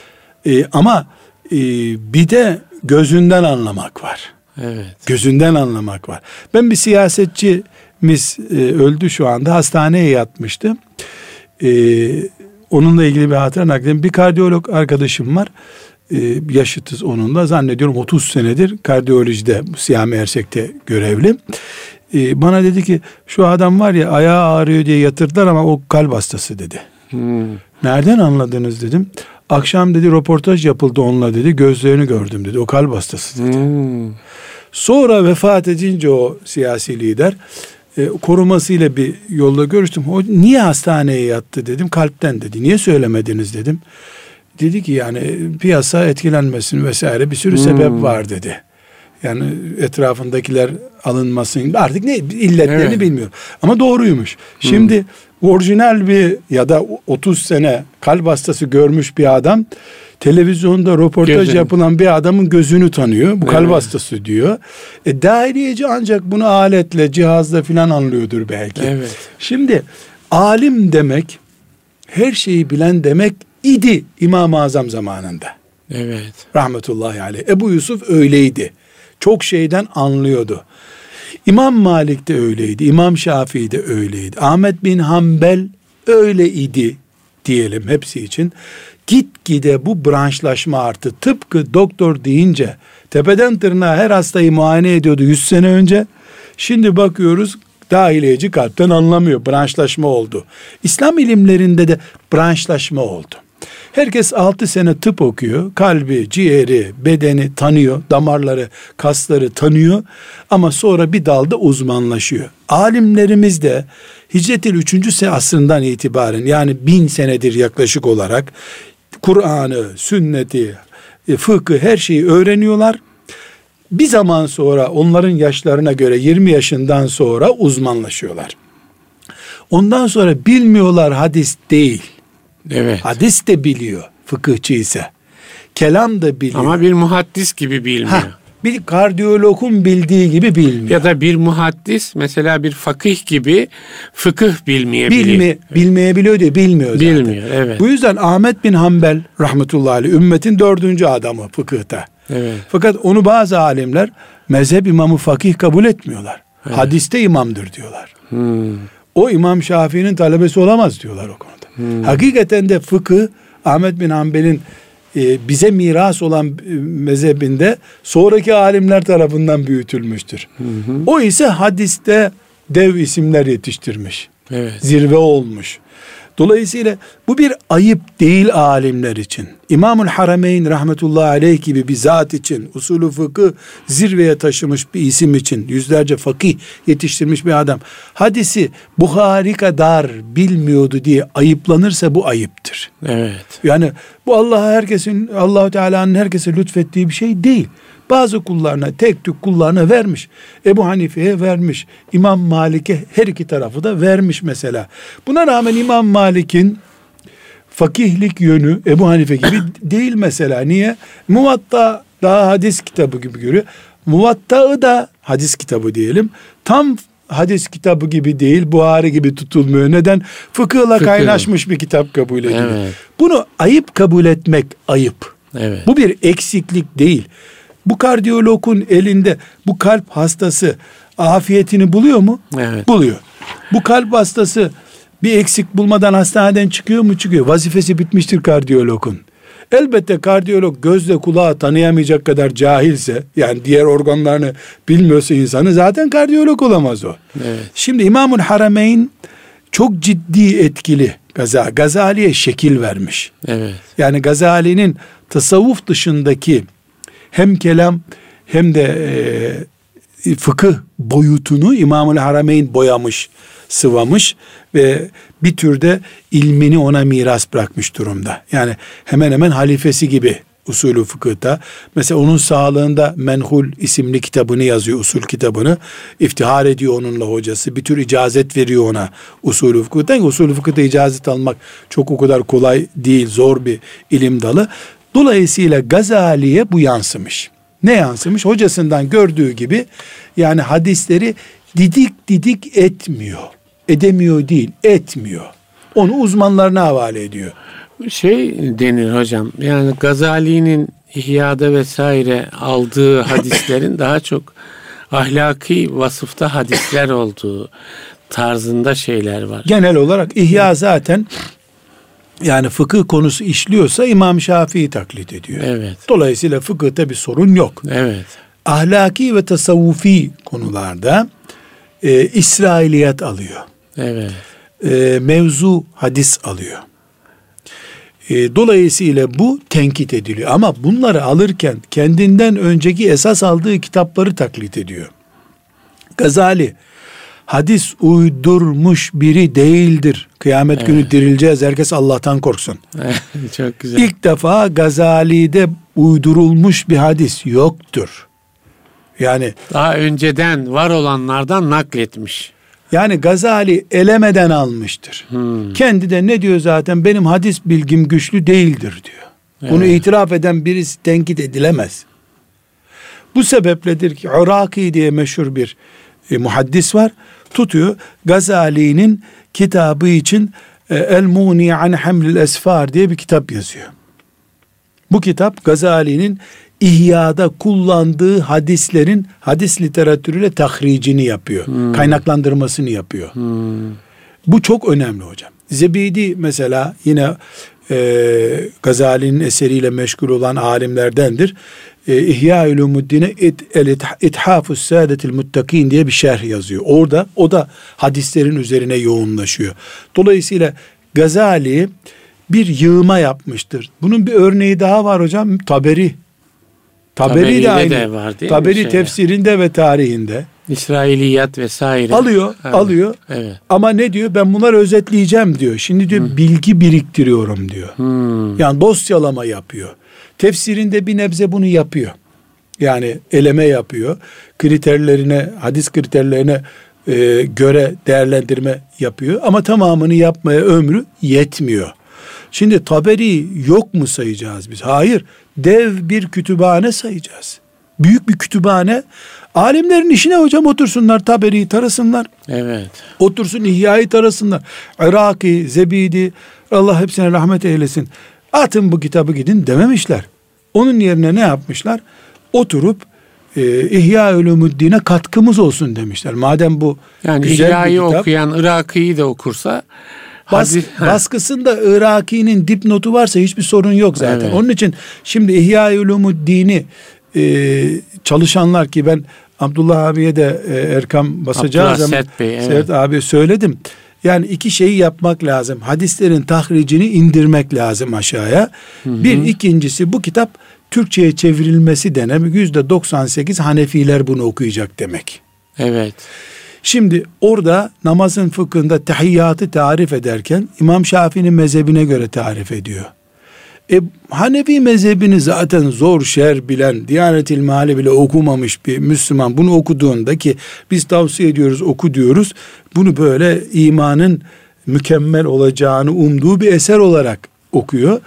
Ee, ama e, bir de gözünden anlamak var. Evet. Gözünden anlamak var. Ben bir siyasetçimiz e, öldü şu anda hastaneye yatmıştı. E, onunla ilgili bir hatıra nakledeyim. Bir kardiyolog arkadaşım var. E, yaşıtız onunla. Zannediyorum 30 senedir kardiyolojide Siyami Ersek'te görevli. E, bana dedi ki şu adam var ya ayağı ağrıyor diye yatırdılar ama o kalp hastası dedi. Hmm. Nereden anladınız dedim. Akşam dedi röportaj yapıldı onunla dedi. Gözlerini gördüm dedi. O kalp hastası dedi. Hmm. Sonra vefat edince o siyasi lider e, korumasıyla bir yolda görüştüm. O niye hastaneye yattı dedim. Kalpten dedi. Niye söylemediniz dedim. Dedi ki yani piyasa etkilenmesin vesaire bir sürü hmm. sebep var dedi. Yani etrafındakiler alınmasın. Artık ne illetlerini evet. bilmiyorum. Ama doğruymuş. Hmm. Orijinal bir ya da 30 sene kalp hastası görmüş bir adam televizyonda röportaj Gözün. yapılan bir adamın gözünü tanıyor. Bu kalp evet. hastası diyor. E daireci ancak bunu aletle, cihazla filan anlıyordur belki. Evet. Şimdi alim demek her şeyi bilen demek idi İmam-ı Azam zamanında. Evet. Rahmetullahi aleyh. Ebu Yusuf öyleydi. Çok şeyden anlıyordu. İmam Malik de öyleydi. İmam Şafii de öyleydi. Ahmet bin Hanbel öyleydi diyelim hepsi için. Gitgide bu branşlaşma arttı. Tıpkı doktor deyince tepeden tırnağa her hastayı muayene ediyordu 100 sene önce. Şimdi bakıyoruz dahiliyeci kalpten anlamıyor. Branşlaşma oldu. İslam ilimlerinde de branşlaşma oldu. Herkes 6 sene tıp okuyor. Kalbi, ciğeri, bedeni tanıyor. Damarları, kasları tanıyor. Ama sonra bir dalda uzmanlaşıyor. Alimlerimiz de hicretin 3. asrından itibaren yani bin senedir yaklaşık olarak Kur'an'ı, sünneti, e, fıkı her şeyi öğreniyorlar. Bir zaman sonra onların yaşlarına göre 20 yaşından sonra uzmanlaşıyorlar. Ondan sonra bilmiyorlar hadis değil. Evet. Hadis de biliyor fıkıhçı ise. Kelam da biliyor. Ama bir muhaddis gibi bilmiyor. Ha, bir kardiyologun bildiği gibi bilmiyor. Ya da bir muhaddis mesela bir fakih gibi fıkıh bilmeyebiliyor. Bilme, bilmeyebiliyor diye bilmiyor zaten. Bilmiyor evet. Bu yüzden Ahmet bin Hanbel rahmetullahi aleyh ümmetin dördüncü adamı fıkıhta. Evet. Fakat onu bazı alimler mezhep imamı fakih kabul etmiyorlar. Evet. Hadiste imamdır diyorlar. Hmm. O İmam Şafii'nin talebesi olamaz diyorlar o konuda. Hmm. Hakikaten de fıkıh Ahmet bin Hanbel'in e, bize miras olan e, mezhebinde sonraki alimler tarafından büyütülmüştür. Hı hı. O ise hadiste dev isimler yetiştirmiş. Evet. Zirve olmuş. Dolayısıyla bu bir ayıp değil alimler için. İmamul Harameyn rahmetullahi aleyh gibi bir zat için, usulü fıkı zirveye taşımış bir isim için, yüzlerce fakih yetiştirmiş bir adam. Hadisi Buhari kadar bilmiyordu diye ayıplanırsa bu ayıptır. Evet. Yani bu Allah'a herkesin, Allahu Teala'nın herkese lütfettiği bir şey değil. Bazı kullarına, tek tük kullarına vermiş. Ebu Hanife'ye vermiş. İmam Malik'e her iki tarafı da vermiş mesela. Buna rağmen İmam Malik'in fakihlik yönü Ebu Hanife gibi [coughs] değil mesela. Niye? Muvatta daha hadis kitabı gibi görüyor. Muvatta'ı da hadis kitabı diyelim. Tam hadis kitabı gibi değil, Buhari gibi tutulmuyor. Neden? Fıkıhla Fıkıh. kaynaşmış bir kitap kabul ediliyor. Evet. Bunu ayıp kabul etmek ayıp. Evet. Bu bir eksiklik değil. Bu kardiyologun elinde bu kalp hastası afiyetini buluyor mu? Evet. Buluyor. Bu kalp hastası bir eksik bulmadan hastaneden çıkıyor mu? Çıkıyor. Vazifesi bitmiştir kardiyologun. Elbette kardiyolog gözle kulağı tanıyamayacak kadar cahilse yani diğer organlarını bilmiyorsa insanı zaten kardiyolog olamaz o. Evet. Şimdi İmamul Harameyn çok ciddi etkili Gaza, Gazali'ye şekil vermiş. Evet. Yani Gazali'nin tasavvuf dışındaki hem kelam hem de e, fıkıh boyutunu İmamül Harameyn boyamış, sıvamış ve bir türde ilmini ona miras bırakmış durumda. Yani hemen hemen halifesi gibi usulü fıkıhta. Mesela onun sağlığında Menhul isimli kitabını yazıyor, usul kitabını. iftihar ediyor onunla hocası. Bir tür icazet veriyor ona usulü fıkıhta. Usulü fıkıhta icazet almak çok o kadar kolay değil, zor bir ilim dalı. Dolayısıyla Gazali'ye bu yansımış. Ne yansımış? Hocasından gördüğü gibi yani hadisleri didik didik etmiyor. Edemiyor değil, etmiyor. Onu uzmanlarına havale ediyor. Şey denir hocam. Yani Gazali'nin İhya'da vesaire aldığı hadislerin daha çok ahlaki vasıfta hadisler olduğu tarzında şeyler var. Genel olarak İhya zaten yani fıkıh konusu işliyorsa İmam Şafii taklit ediyor. Evet. Dolayısıyla fıkıhta bir sorun yok. Evet. Ahlaki ve tasavvufi konularda e, İsrailiyat alıyor. Evet. E, mevzu hadis alıyor. E, dolayısıyla bu tenkit ediliyor. Ama bunları alırken kendinden önceki esas aldığı kitapları taklit ediyor. Gazali hadis uydurmuş biri değildir. Kıyamet evet. günü dirileceğiz. Herkes Allah'tan korksun. Çok güzel. İlk defa Gazali'de uydurulmuş bir hadis yoktur. Yani daha önceden var olanlardan nakletmiş. Yani Gazali elemeden almıştır. Hmm. Kendi de ne diyor zaten benim hadis bilgim güçlü değildir diyor. Evet. Bunu itiraf eden birisi tenkit edilemez. Bu sebepledir ki Iraki diye meşhur bir e, muhaddis var. Tutuyor Gazali'nin kitabı için e, El Muni an Hamlil Esfar diye bir kitap yazıyor. Bu kitap Gazali'nin İhya'da kullandığı hadislerin hadis literatürüyle tahricini yapıyor. Hmm. Kaynaklandırmasını yapıyor. Hmm. Bu çok önemli hocam. Zebidi mesela yine e, Gazali'nin eseriyle meşgul olan alimlerdendir. E, İhya Ulumuddin'e El İthafus Saadetil Muttakin diye bir şerh yazıyor. Orada o da hadislerin üzerine yoğunlaşıyor. Dolayısıyla Gazali bir yığma yapmıştır. Bunun bir örneği daha var hocam. Taberi Taberi de aynı. De var, değil Taberi mi tefsirinde ve tarihinde. İsrailiyat vesaire. Alıyor, evet. alıyor. Evet. Ama ne diyor? Ben bunları özetleyeceğim diyor. Şimdi diyor hmm. bilgi biriktiriyorum diyor. Hmm. Yani dosyalama yapıyor. Tefsirinde bir nebze bunu yapıyor. Yani eleme yapıyor. Kriterlerine, hadis kriterlerine e, göre değerlendirme yapıyor. Ama tamamını yapmaya ömrü yetmiyor. Şimdi Taberi yok mu sayacağız biz? Hayır. Dev bir kütüphane sayacağız. Büyük bir kütüphane. Alimlerin işine hocam otursunlar Taberi'yi tarasınlar. Evet. Otursun İhya'yı tarasınlar. Iraki, Zebidi, Allah hepsine rahmet eylesin. Atın bu kitabı gidin dememişler. Onun yerine ne yapmışlar? Oturup e, İhya Ulumuddin'e katkımız olsun demişler. Madem bu yani güzel İhya'yı bir kitap, okuyan Iraki'yi de okursa Bas, [laughs] baskısında Iraki'nin dipnotu varsa hiçbir sorun yok zaten. Evet. Onun için şimdi İhya Ulumuddin'i e, çalışanlar ki ben Abdullah abiye de e, Erkam basacağı zaman Sert, Bey, evet. Sert abi söyledim. Yani iki şeyi yapmak lazım. Hadislerin tahricini indirmek lazım aşağıya. Hı hı. Bir ikincisi bu kitap Türkçe'ye çevrilmesi denem yüzde 98 Hanefiler bunu okuyacak demek. Evet. Şimdi orada namazın fıkhında tahiyyatı tarif ederken İmam Şafii'nin mezhebine göre tarif ediyor. E, Hanefi mezhebini zaten zor şer bilen, Diyanet İlmihali bile okumamış bir Müslüman bunu okuduğunda ki biz tavsiye ediyoruz oku diyoruz. Bunu böyle imanın mükemmel olacağını umduğu bir eser olarak okuyor.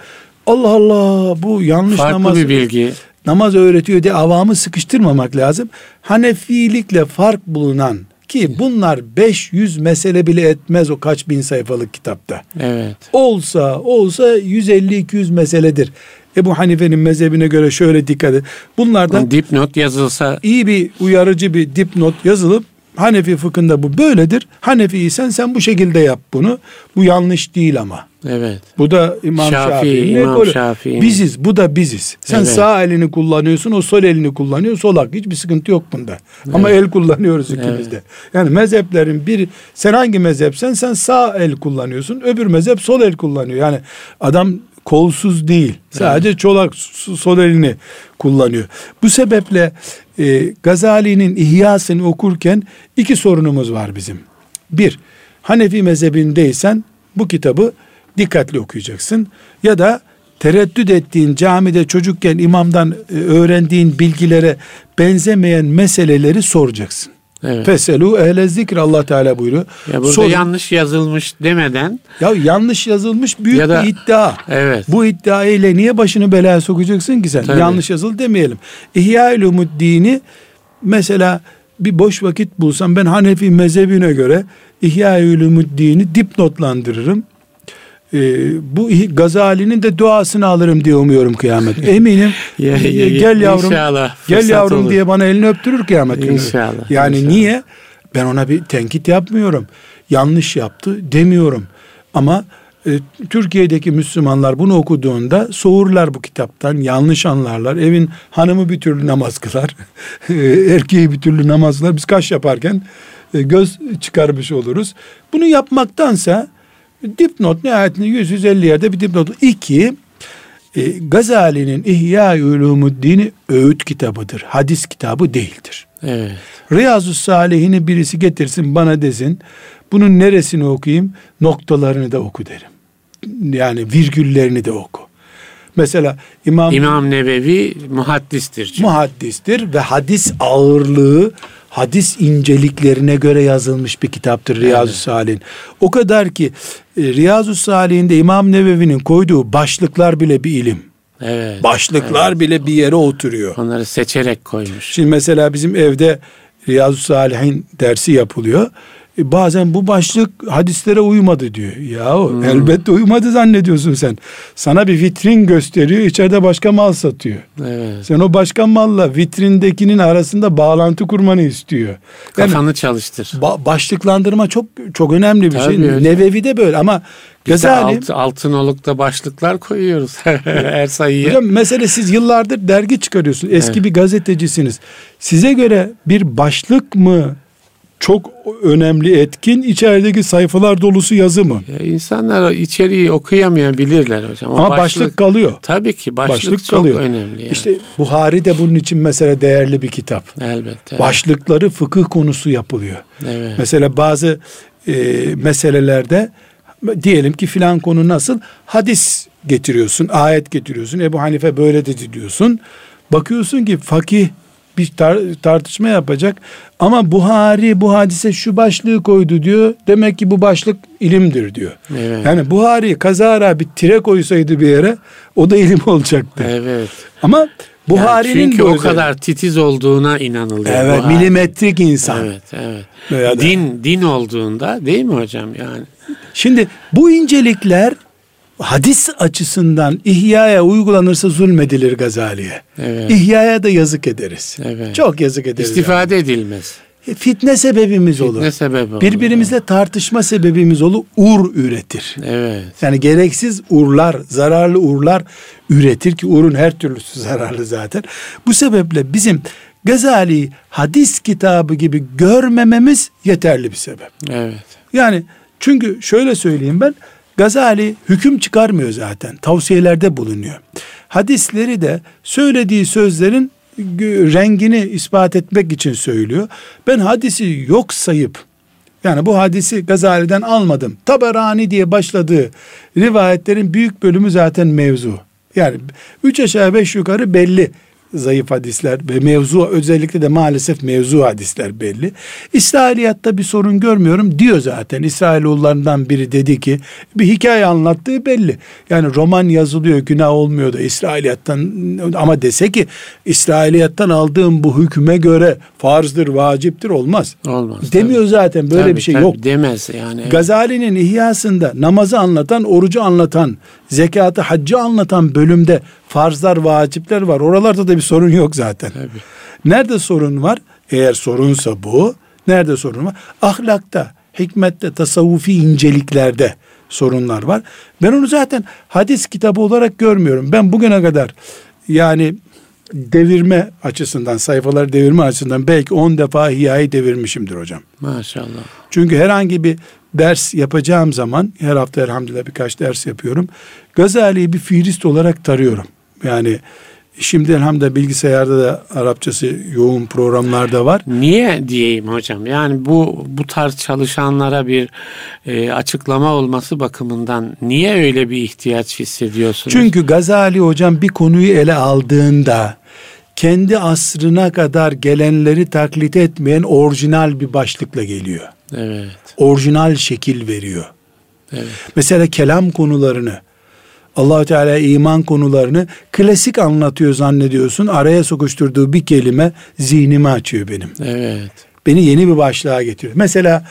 Allah Allah bu yanlış Farklı namaz. bir bilgi. Namaz öğretiyor diye avamı sıkıştırmamak lazım. Hanefilikle fark bulunan ki bunlar 500 mesele bile etmez o kaç bin sayfalık kitapta. Evet. Olsa olsa 150-200 meseledir. Ebu Hanife'nin mezhebine göre şöyle dikkat et. Bunlardan dipnot yazılsa iyi bir uyarıcı bir dipnot yazılıp Hanefi fıkhında bu böyledir. Hanefi'ysen sen bu şekilde yap bunu. Bu yanlış değil ama. Evet. Bu da İmam Şafii. Şafii. İmam Şafii. Biziz. Bu da biziz. Sen evet. sağ elini kullanıyorsun. O sol elini kullanıyor. Solak. Hiçbir sıkıntı yok bunda. Evet. Ama el kullanıyoruz ikimiz evet. de. Yani mezheplerin bir sen hangi mezhepsen sen sağ el kullanıyorsun. Öbür mezhep sol el kullanıyor. Yani adam kolsuz değil. Sadece evet. çolak sol elini kullanıyor. Bu sebeple e, Gazali'nin İhyasını okurken iki sorunumuz var bizim. Bir, Hanefi mezhebindeysen bu kitabı dikkatli okuyacaksın. Ya da tereddüt ettiğin camide çocukken imamdan e, öğrendiğin bilgilere benzemeyen meseleleri soracaksın. Evet. Feselu ehle zikr Allah Teala buyuruyor. Ya burada Sorun, yanlış yazılmış demeden. Ya yanlış yazılmış büyük ya da, bir iddia. Evet. Bu iddia ile niye başını belaya sokacaksın ki sen? Tabii. Yanlış yazıl demeyelim. İhya-ül dini mesela bir boş vakit bulsam ben Hanefi mezhebine göre İhya-ül dini dipnotlandırırım e, bu Gazali'nin de duasını alırım diye umuyorum kıyamet. [laughs] Eminim. ya, ya, gel yavrum. İnşallah. Gel yavrum olur. diye bana elini öptürür kıyamet günü. İnşallah. Yani inşallah. niye? Ben ona bir tenkit yapmıyorum. Yanlış yaptı demiyorum. Ama e, Türkiye'deki Müslümanlar bunu okuduğunda soğurlar bu kitaptan, yanlış anlarlar. Evin hanımı bir türlü namaz kılar, [laughs] erkeği bir türlü namaz kılar. Biz kaş yaparken e, göz çıkarmış oluruz. Bunu yapmaktansa Dipnot nihayetinde 150 yerde bir dipnot. İki, E, Gazali'nin İhya Ulumuddin'i öğüt kitabıdır. Hadis kitabı değildir. Evet. Riyazu Salihini birisi getirsin bana desin. Bunun neresini okuyayım? Noktalarını da oku derim. Yani virgüllerini de oku. Mesela İmam, İmam Nevevi muhaddistir. çünkü. muhaddistir ve hadis ağırlığı hadis inceliklerine göre yazılmış bir kitaptır Riyazu Salih'in. O kadar ki e, Riyazu Salih'inde İmam Nevevi'nin koyduğu başlıklar bile bir ilim. evet. Başlıklar bile bir yere oturuyor. Onları seçerek koymuş. Şimdi mesela bizim evde Riyazu Salih'in dersi yapılıyor. E, bazen bu başlık hadislere uymadı diyor. Ya elbette uymadı zannediyorsun sen. Sana bir vitrin gösteriyor, içeride başka mal satıyor. Evet. Sen o başka malla vitrindekinin arasında bağlantı kurmanı istiyor. Yani Kafanı çalıştır. ba- başlıklandırma çok çok önemli bir Tabii şey. öyle. Nevevi de böyle ama Gazali alt, altın olukta başlıklar koyuyoruz [laughs] her sayıya. Hocam mesele siz yıllardır dergi çıkarıyorsunuz. Eski bir gazetecisiniz. Size göre bir başlık mı çok önemli etkin içerideki sayfalar dolusu yazı mı? Ya insanlar içeriği okuyamayabilirler hocam. O Ama başlık, kalıyor. Tabii ki başlık, Başlık çok kalıyor. önemli. Yani. İşte Buhari de bunun için mesela değerli bir kitap. Elbette. Başlıkları fıkıh konusu yapılıyor. Evet. Mesela bazı e, meselelerde diyelim ki filan konu nasıl? Hadis getiriyorsun, ayet getiriyorsun. Ebu Hanife böyle dedi diyorsun. Bakıyorsun ki fakih bir tar- tartışma yapacak ama Buhari bu hadise şu başlığı koydu diyor. Demek ki bu başlık ilimdir diyor. Evet. Yani Buhari kazara bir tire koysaydı bir yere o da ilim olacaktı. Evet. Ama Buhari'nin yani çünkü o kadar titiz olduğuna inanılıyor. evet Buhari. milimetrik insan. Evet, evet. Veya Din din olduğunda değil mi hocam yani? Şimdi bu incelikler hadis açısından ihyaya uygulanırsa zulmedilir Gazali'ye. Evet. İhyaya da yazık ederiz. Evet. Çok yazık ederiz. İstifade edilmez. yani. Fitne sebebimiz olur. Ne sebebi olur? Birbirimizle tartışma sebebimiz olur. Ur üretir. Evet. Yani gereksiz urlar, zararlı urlar üretir ki urun her türlüsü zararlı zaten. Bu sebeple bizim Gazali hadis kitabı gibi görmememiz yeterli bir sebep. Evet. Yani çünkü şöyle söyleyeyim ben Gazali hüküm çıkarmıyor zaten. Tavsiyelerde bulunuyor. Hadisleri de söylediği sözlerin rengini ispat etmek için söylüyor. Ben hadisi yok sayıp yani bu hadisi Gazali'den almadım. Taberani diye başladığı rivayetlerin büyük bölümü zaten mevzu. Yani üç aşağı beş yukarı belli zayıf hadisler ve mevzu özellikle de maalesef mevzu hadisler belli. İsrailiyatta bir sorun görmüyorum diyor zaten. İsrailoğullarından biri dedi ki bir hikaye anlattığı belli. Yani roman yazılıyor günah olmuyor da İsrailiyattan ama dese ki İsrailiyattan aldığım bu hüküme göre farzdır, vaciptir olmaz. Olmaz. Demiyor zaten böyle Tabii, bir şey tabii, yok. Demez yani. Gazali'nin İhyasında namazı anlatan, orucu anlatan, zekatı, haccı anlatan bölümde farzlar, vacipler var. Oralarda da bir sorun yok zaten. Tabii. Nerede sorun var? Eğer sorunsa bu, nerede sorun var? Ahlakta, hikmette, tasavvufi inceliklerde sorunlar var. Ben onu zaten hadis kitabı olarak görmüyorum. Ben bugüne kadar yani devirme açısından, sayfaları devirme açısından belki 10 defa hiyayı devirmişimdir hocam. Maşallah. Çünkü herhangi bir ders yapacağım zaman her hafta elhamdülillah birkaç ders yapıyorum. Gazali'yi bir fiilist olarak tarıyorum. Yani şimdi elhamdülillah bilgisayarda da Arapçası yoğun programlarda var. Niye diyeyim hocam? Yani bu bu tarz çalışanlara bir e, açıklama olması bakımından niye öyle bir ihtiyaç hissediyorsunuz? Çünkü Gazali hocam bir konuyu ele aldığında kendi asrına kadar gelenleri taklit etmeyen orijinal bir başlıkla geliyor. evet. Orijinal şekil veriyor. Evet. Mesela kelam konularını allah Teala iman konularını klasik anlatıyor zannediyorsun. Araya sokuşturduğu bir kelime zihnimi açıyor benim. Evet. Beni yeni bir başlığa getiriyor. Mesela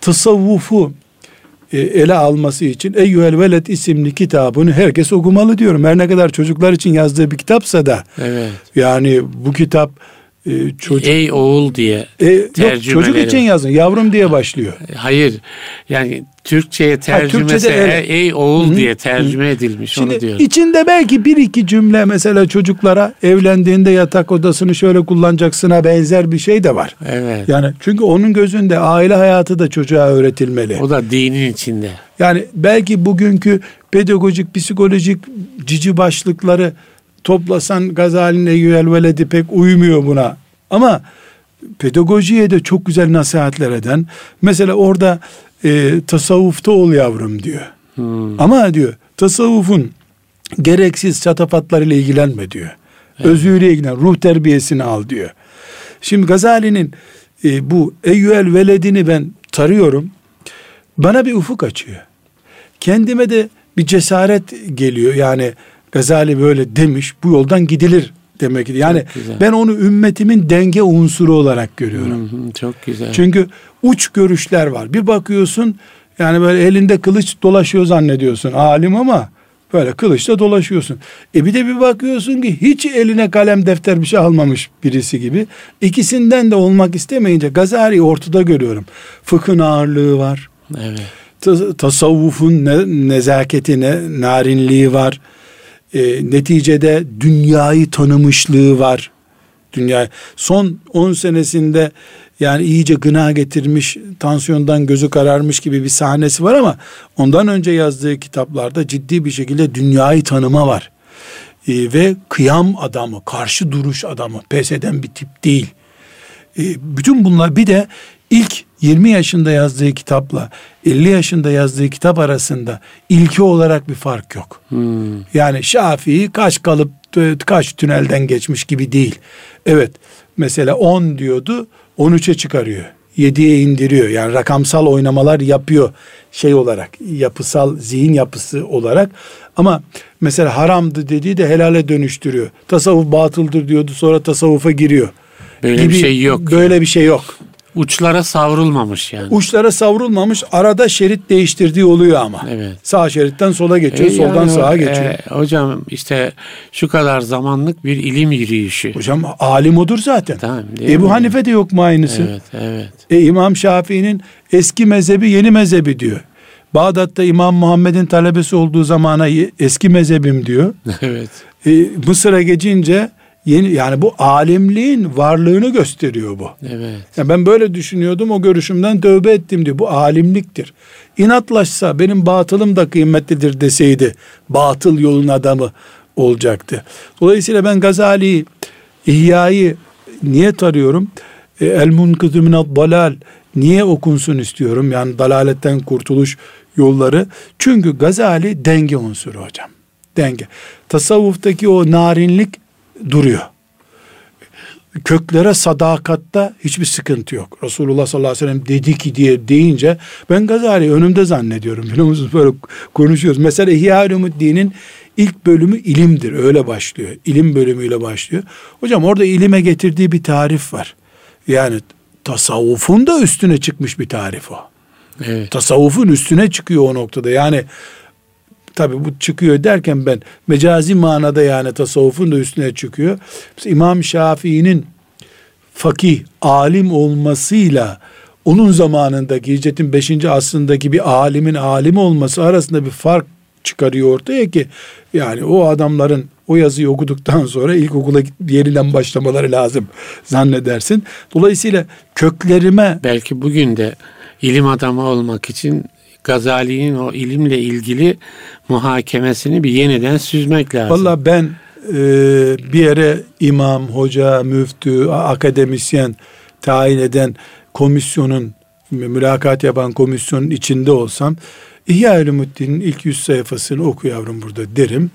tasavvufu e, ele alması için Eyyühel Veled isimli kitabını herkes okumalı diyorum. Her ne kadar çocuklar için yazdığı bir kitapsa da Evet. yani bu kitap e, çocuk Ey oğul diye e, yok, çocuk için yazın yavrum diye başlıyor. Hayır. Yani Türkçe'ye tercümesi Türkçe'de öyle. ey, oğul Hı hı. diye tercüme edilmiş onu Şimdi diyorum. içinde belki bir iki cümle mesela çocuklara evlendiğinde yatak odasını şöyle kullanacaksına benzer bir şey de var. Evet. Yani çünkü onun gözünde aile hayatı da çocuğa öğretilmeli. O da dinin içinde. Yani belki bugünkü pedagojik, psikolojik cici başlıkları toplasan Gazali'nin Eyyüel Veledi pek uymuyor buna. Ama pedagojiye de çok güzel nasihatler eden. Mesela orada e, tasavvufta ol yavrum diyor. Hmm. Ama diyor tasavvufun gereksiz çatafatlarıyla ilgilenme diyor. Evet. Özüyle ilgilen, ruh terbiyesini al diyor. Şimdi Gazali'nin e, bu Eyyüel Veledini ben tarıyorum. Bana bir ufuk açıyor. Kendime de bir cesaret geliyor. Yani Gazali böyle demiş, bu yoldan gidilir demek. Yani ben onu ümmetimin denge unsuru olarak görüyorum. Hı hı, çok güzel. Çünkü uç görüşler var. Bir bakıyorsun yani böyle elinde kılıç dolaşıyor zannediyorsun. Alim ama böyle kılıçla dolaşıyorsun. E bir de bir bakıyorsun ki hiç eline kalem defter bir şey almamış birisi gibi. İkisinden de olmak istemeyince Gazali'yi ortada görüyorum. Fıkhın ağırlığı var. Evet. tasavvufun ne, nezaketi, ne, narinliği var e, neticede dünyayı tanımışlığı var. Dünya son 10 senesinde yani iyice gına getirmiş, tansiyondan gözü kararmış gibi bir sahnesi var ama ondan önce yazdığı kitaplarda ciddi bir şekilde dünyayı tanıma var. E, ve kıyam adamı, karşı duruş adamı, pes eden bir tip değil. E, bütün bunlar bir de ilk 20 yaşında yazdığı kitapla 50 yaşında yazdığı kitap arasında ilki olarak bir fark yok. Hmm. Yani Şafii kaç kalıp kaç tünelden geçmiş gibi değil. Evet mesela 10 diyordu 13'e çıkarıyor. 7'ye indiriyor. Yani rakamsal oynamalar yapıyor şey olarak, yapısal zihin yapısı olarak. Ama mesela haramdı dediği de helale dönüştürüyor. Tasavvuf batıldır diyordu sonra tasavvufa giriyor. Böyle gibi, bir şey yok. Böyle bir şey yok. Uçlara savrulmamış yani. Uçlara savrulmamış. Arada şerit değiştirdiği oluyor ama. Evet. Sağ şeritten sola geçiyor, e, soldan yani, sağa geçiyor. E, hocam işte şu kadar zamanlık bir ilim yürüyüşü. Hocam alim odur zaten. Tamam, Ebu mi? Hanife de yok mu aynısı? Evet, evet. E, İmam Şafii'nin eski mezhebi yeni mezhebi diyor. Bağdat'ta İmam Muhammed'in talebesi olduğu zamana eski mezhebim diyor. [laughs] evet. E, Mısır'a geçince yeni yani bu alimliğin varlığını gösteriyor bu. Evet. Yani ben böyle düşünüyordum o görüşümden tövbe ettim diyor. Bu alimliktir. İnatlaşsa benim batılım da kıymetlidir deseydi batıl yolun adamı olacaktı. Dolayısıyla ben Gazali'yi İhya'yı niye tarıyorum? E, El munkızü minad dalal niye okunsun istiyorum? Yani dalaletten kurtuluş yolları. Çünkü Gazali denge unsuru hocam. Denge. Tasavvuftaki o narinlik duruyor. Köklere sadakatta hiçbir sıkıntı yok. Resulullah sallallahu aleyhi ve sellem dedi ki diye deyince ben Gazali önümde zannediyorum. Biliyor musunuz? Böyle konuşuyoruz. Mesela İhya Ulumuddin'in ilk bölümü ilimdir. Öyle başlıyor. İlim bölümüyle başlıyor. Hocam orada ilime getirdiği bir tarif var. Yani tasavvufun da üstüne çıkmış bir tarif o. Evet. Tasavvufun üstüne çıkıyor o noktada. Yani Tabi bu çıkıyor derken ben mecazi manada yani tasavvufun da üstüne çıkıyor. Mesela İmam Şafii'nin fakih, alim olmasıyla onun zamanındaki hicretin 5. asrındaki bir alimin alim olması arasında bir fark çıkarıyor ortaya ki yani o adamların o yazıyı okuduktan sonra ilkokula yeniden başlamaları lazım zannedersin. Dolayısıyla köklerime belki bugün de ilim adamı olmak için Gazali'nin o ilimle ilgili muhakemesini bir yeniden süzmek lazım. Valla ben e, bir yere imam, hoca, müftü, akademisyen tayin eden komisyonun mülakat yapan komisyonun içinde olsam İhya Ulumuddin'in ilk yüz sayfasını oku yavrum burada derim.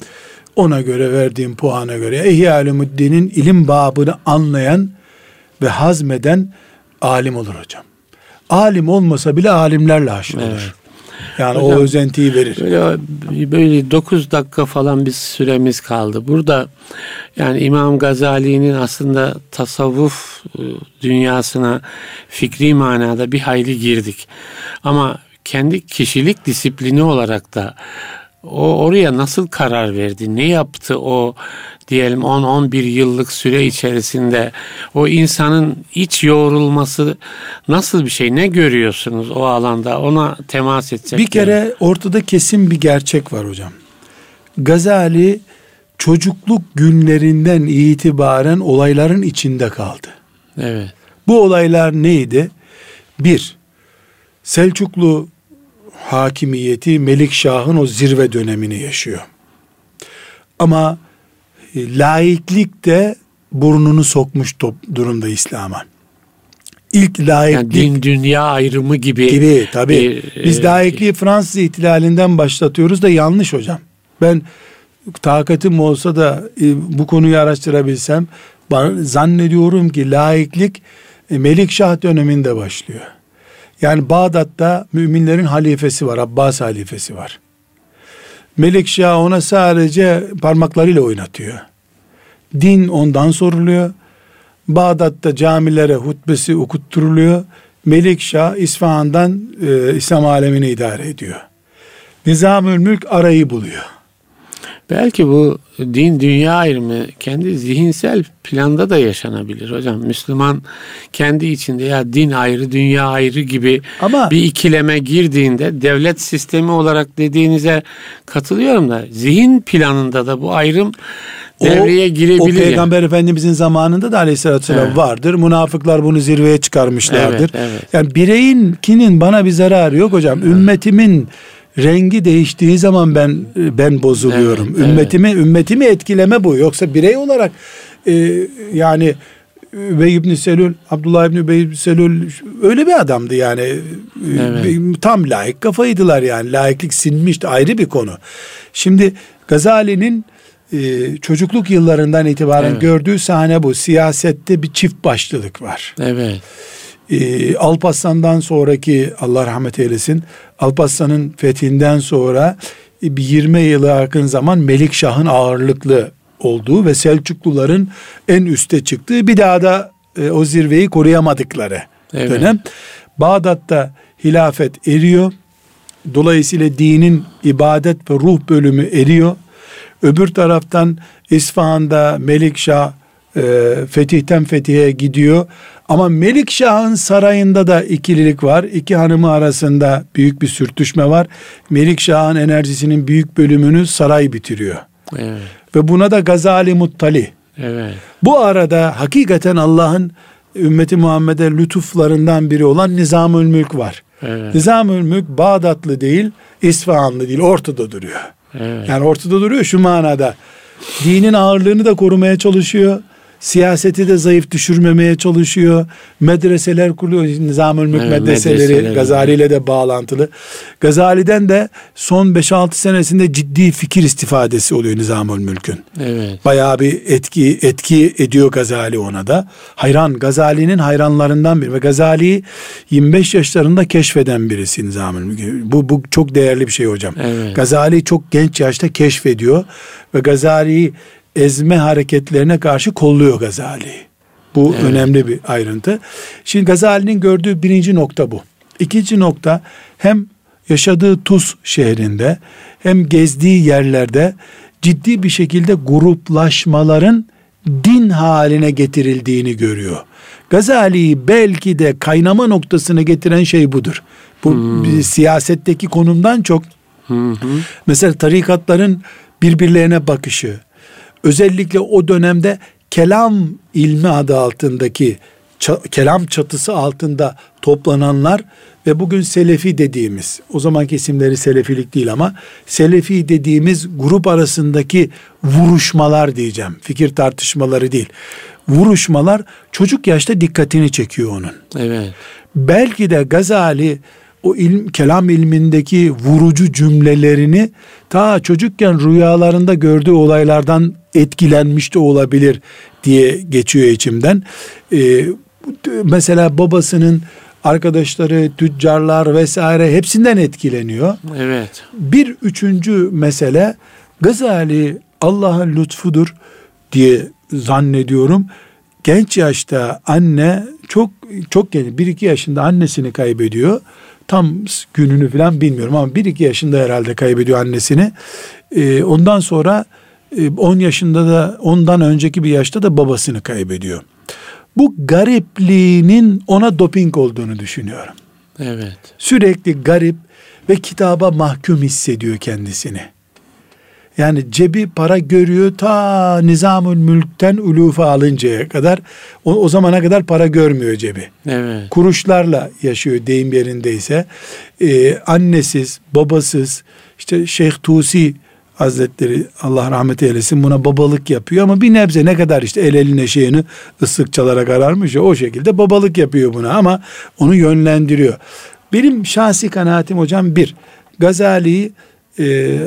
Ona göre verdiğim puana göre İhya Ulumuddin'in ilim babını anlayan ve hazmeden alim olur hocam. Alim olmasa bile alimlerle haşr olur. Evet. Yani Hocam, o özentiyi verir. Böyle, böyle 9 dakika falan bir süremiz kaldı. Burada yani İmam Gazali'nin aslında tasavvuf e, dünyasına fikri manada bir hayli girdik. Ama kendi kişilik disiplini olarak da o oraya nasıl karar verdi? Ne yaptı o diyelim 10-11 yıllık süre içerisinde o insanın iç yoğrulması nasıl bir şey? Ne görüyorsunuz o alanda? Ona temas edecek. Bir kere yani. ortada kesin bir gerçek var hocam. Gazali çocukluk günlerinden itibaren olayların içinde kaldı. Evet. Bu olaylar neydi? Bir, Selçuklu hakimiyeti Melikşah'ın o zirve dönemini yaşıyor. Ama e, laiklik de burnunu sokmuş durumda İslam'a. İlk laiklik yani din dünya ayrımı gibi gibi tabi. Biz e, laikliği Fransız ihtilalinden başlatıyoruz da yanlış hocam. Ben takatim olsa da e, bu konuyu araştırabilsem zannediyorum ki laiklik e, Melikşah döneminde başlıyor. Yani Bağdat'ta müminlerin halifesi var, Abbas halifesi var. Melikşah ona sadece parmaklarıyla oynatıyor. Din ondan soruluyor. Bağdat'ta camilere hutbesi okutturuluyor. Melikşah İsfahan'dan e, İslam alemini idare ediyor. Nizamül Mülk arayı buluyor. Belki bu din dünya ayrımı kendi zihinsel planda da yaşanabilir hocam. Müslüman kendi içinde ya din ayrı dünya ayrı gibi Ama, bir ikileme girdiğinde devlet sistemi olarak dediğinize katılıyorum da zihin planında da bu ayrım devreye girebilir. O peygamber yani. efendimizin zamanında da aleyhissalatü vesselam evet. vardır. Münafıklar bunu zirveye çıkarmışlardır. Evet, evet. Yani bireyin kinin bana bir zararı yok hocam. Evet. Rengi değiştiği zaman ben ben bozuluyorum. Evet, ümmetimi evet. ümmetimi etkileme bu. Yoksa birey olarak e, yani Übey ibn Selül, Abdullah ibn Übey ibn Selül öyle bir adamdı yani. Evet. Tam layık kafaydılar yani. Layıklık sinmişti ayrı bir konu. Şimdi Gazali'nin e, çocukluk yıllarından itibaren evet. gördüğü sahne bu. Siyasette bir çift başlılık var. Evet e, Alparslan'dan sonraki Allah rahmet eylesin Alparslan'ın fethinden sonra e, bir 20 yılı yakın zaman Melikşah'ın ağırlıklı olduğu ve Selçukluların en üste çıktığı bir daha da e, o zirveyi koruyamadıkları evet. dönem. Bağdat'ta hilafet eriyor. Dolayısıyla dinin ibadet ve ruh bölümü eriyor. Öbür taraftan İsfahan'da Melikşah e, fetihten fetihe gidiyor. Ama Melikşah'ın sarayında da ikililik var. İki hanımı arasında büyük bir sürtüşme var. Melikşah'ın enerjisinin büyük bölümünü saray bitiriyor. Evet. Ve buna da Gazali Muttali. Evet. Bu arada hakikaten Allah'ın ümmeti Muhammed'e lütuflarından biri olan Nizamül Mülk var. Evet. Nizamül Mülk Bağdatlı değil, İsfahanlı değil, ortada duruyor. Evet. Yani ortada duruyor şu manada. Dinin ağırlığını da korumaya çalışıyor Siyaseti de zayıf düşürmemeye çalışıyor. Medreseler kuruyor. Nizamül Mülk evet, medreseleri medreseler Gazali ile de bağlantılı. Gazali'den de son 5-6 senesinde ciddi fikir istifadesi oluyor Nizamül Mülk'ün. Evet. Bayağı bir etki etki ediyor Gazali ona da. Hayran Gazali'nin hayranlarından biri ve Gazali'yi 25 yaşlarında keşfeden birisi Nizamül Mülk. Bu bu çok değerli bir şey hocam. Evet. Gazali çok genç yaşta keşfediyor ve Gazali'yi ezme hareketlerine karşı kolluyor Gazali. Bu evet. önemli bir ayrıntı. Şimdi Gazali'nin gördüğü birinci nokta bu. İkinci nokta hem yaşadığı Tuz şehrinde hem gezdiği yerlerde ciddi bir şekilde gruplaşmaların din haline getirildiğini görüyor. Gazali'yi belki de kaynama noktasına getiren şey budur. Bu hmm. siyasetteki konumdan çok hmm. mesela tarikatların birbirlerine bakışı, özellikle o dönemde kelam ilmi adı altındaki kelam çatısı altında toplananlar ve bugün Selefi dediğimiz, o zamanki isimleri Selefilik değil ama Selefi dediğimiz grup arasındaki vuruşmalar diyeceğim. Fikir tartışmaları değil. Vuruşmalar çocuk yaşta dikkatini çekiyor onun. Evet. Belki de Gazali o ilm, kelam ilmindeki vurucu cümlelerini ta çocukken rüyalarında gördüğü olaylardan etkilenmiş de olabilir diye geçiyor içimden. Ee, mesela babasının arkadaşları, tüccarlar vesaire hepsinden etkileniyor. Evet. Bir üçüncü mesele Gazali Allah'ın lütfudur diye zannediyorum. Genç yaşta anne çok çok genç bir iki yaşında annesini kaybediyor. Tam gününü falan bilmiyorum ama bir iki yaşında herhalde kaybediyor annesini. Ee, ondan sonra 10 e, yaşında da ondan önceki bir yaşta da babasını kaybediyor. Bu garipliğinin ona doping olduğunu düşünüyorum. Evet. Sürekli garip ve kitaba mahkum hissediyor kendisini. Yani cebi para görüyor ta Nizamül Mülk'ten ulufa alıncaya kadar o, o zamana kadar para görmüyor cebi. Evet. Kuruşlarla yaşıyor deyim yerindeyse. Ee, annesiz, babasız işte Şeyh Tusi Hazretleri Allah rahmet eylesin buna babalık yapıyor ama bir nebze ne kadar işte el eline şeyini ıslık çalarak ararmış ya o şekilde babalık yapıyor buna ama onu yönlendiriyor. Benim şahsi kanaatim hocam bir Gazali'yi e,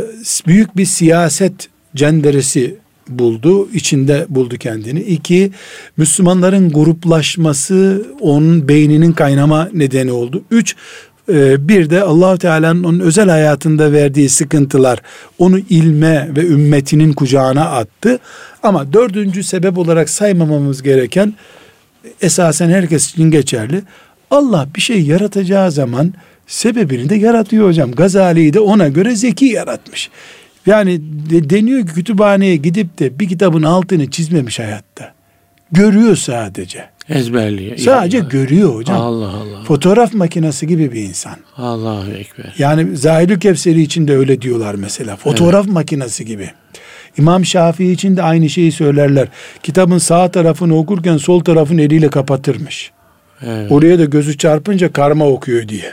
büyük bir siyaset cenderesi buldu, içinde buldu kendini. İki, Müslümanların gruplaşması onun beyninin kaynama nedeni oldu. Üç, e, bir de allah Teala'nın onun özel hayatında verdiği sıkıntılar onu ilme ve ümmetinin kucağına attı. Ama dördüncü sebep olarak saymamamız gereken esasen herkes için geçerli. Allah bir şey yaratacağı zaman sebebini de yaratıyor hocam. Gazali'yi de ona göre zeki yaratmış. Yani de, deniyor ki kütüphaneye gidip de bir kitabın altını çizmemiş hayatta. Görüyor sadece. Ezberliyor. Sadece Allah. görüyor hocam. Allah Allah. Fotoğraf makinesi gibi bir insan. Allahu Ekber. Yani Zahidül Kevseri için de öyle diyorlar mesela. Fotoğraf evet. makinesi gibi. İmam Şafii için de aynı şeyi söylerler. Kitabın sağ tarafını okurken sol tarafın eliyle kapatırmış. Evet. Oraya da gözü çarpınca karma okuyor diye.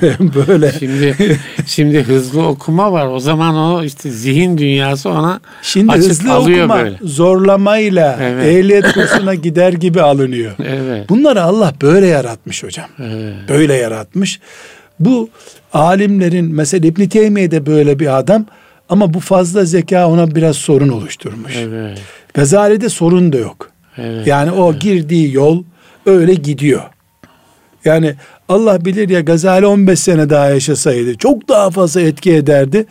[laughs] Böyle. Şimdi şimdi hızlı okuma var. O zaman o işte zihin dünyası ona Şimdi açık hızlı alıyor okuma böyle. zorlamayla evet. ehliyet kursuna gider gibi alınıyor. Evet. Bunları Allah böyle yaratmış hocam. Evet. Böyle yaratmış. Bu alimlerin mesela İbn Teymiye de böyle bir adam ama bu fazla zeka ona biraz sorun oluşturmuş. Evet. Gazali'de sorun da yok. Evet. Yani o evet. girdiği yol öyle gidiyor. Yani Allah bilir ya Gazali 15 sene daha yaşasaydı çok daha fazla etki ederdi.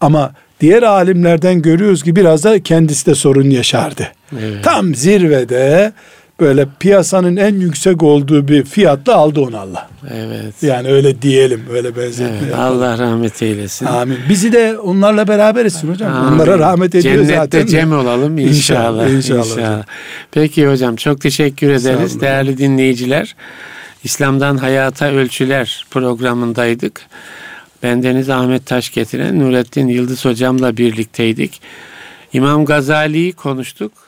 Ama diğer alimlerden görüyoruz ki biraz da kendisi de sorun yaşardı. Evet. Tam zirvede böyle piyasanın en yüksek olduğu bir fiyatla aldı onu Allah. Evet. Yani öyle diyelim, öyle benzetme. Evet, Allah rahmet eylesin. Amin. Bizi de onlarla beraber etsin hocam. Amin. Onlara rahmet ediyor Cennette zaten. Cennette cem olalım inşallah. İnşallah. inşallah. inşallah. Peki hocam çok teşekkür ederiz değerli dinleyiciler. İslam'dan Hayata Ölçüler programındaydık. Bendeniz Ahmet Taş getiren Nurettin Yıldız hocamla birlikteydik. İmam Gazali'yi konuştuk.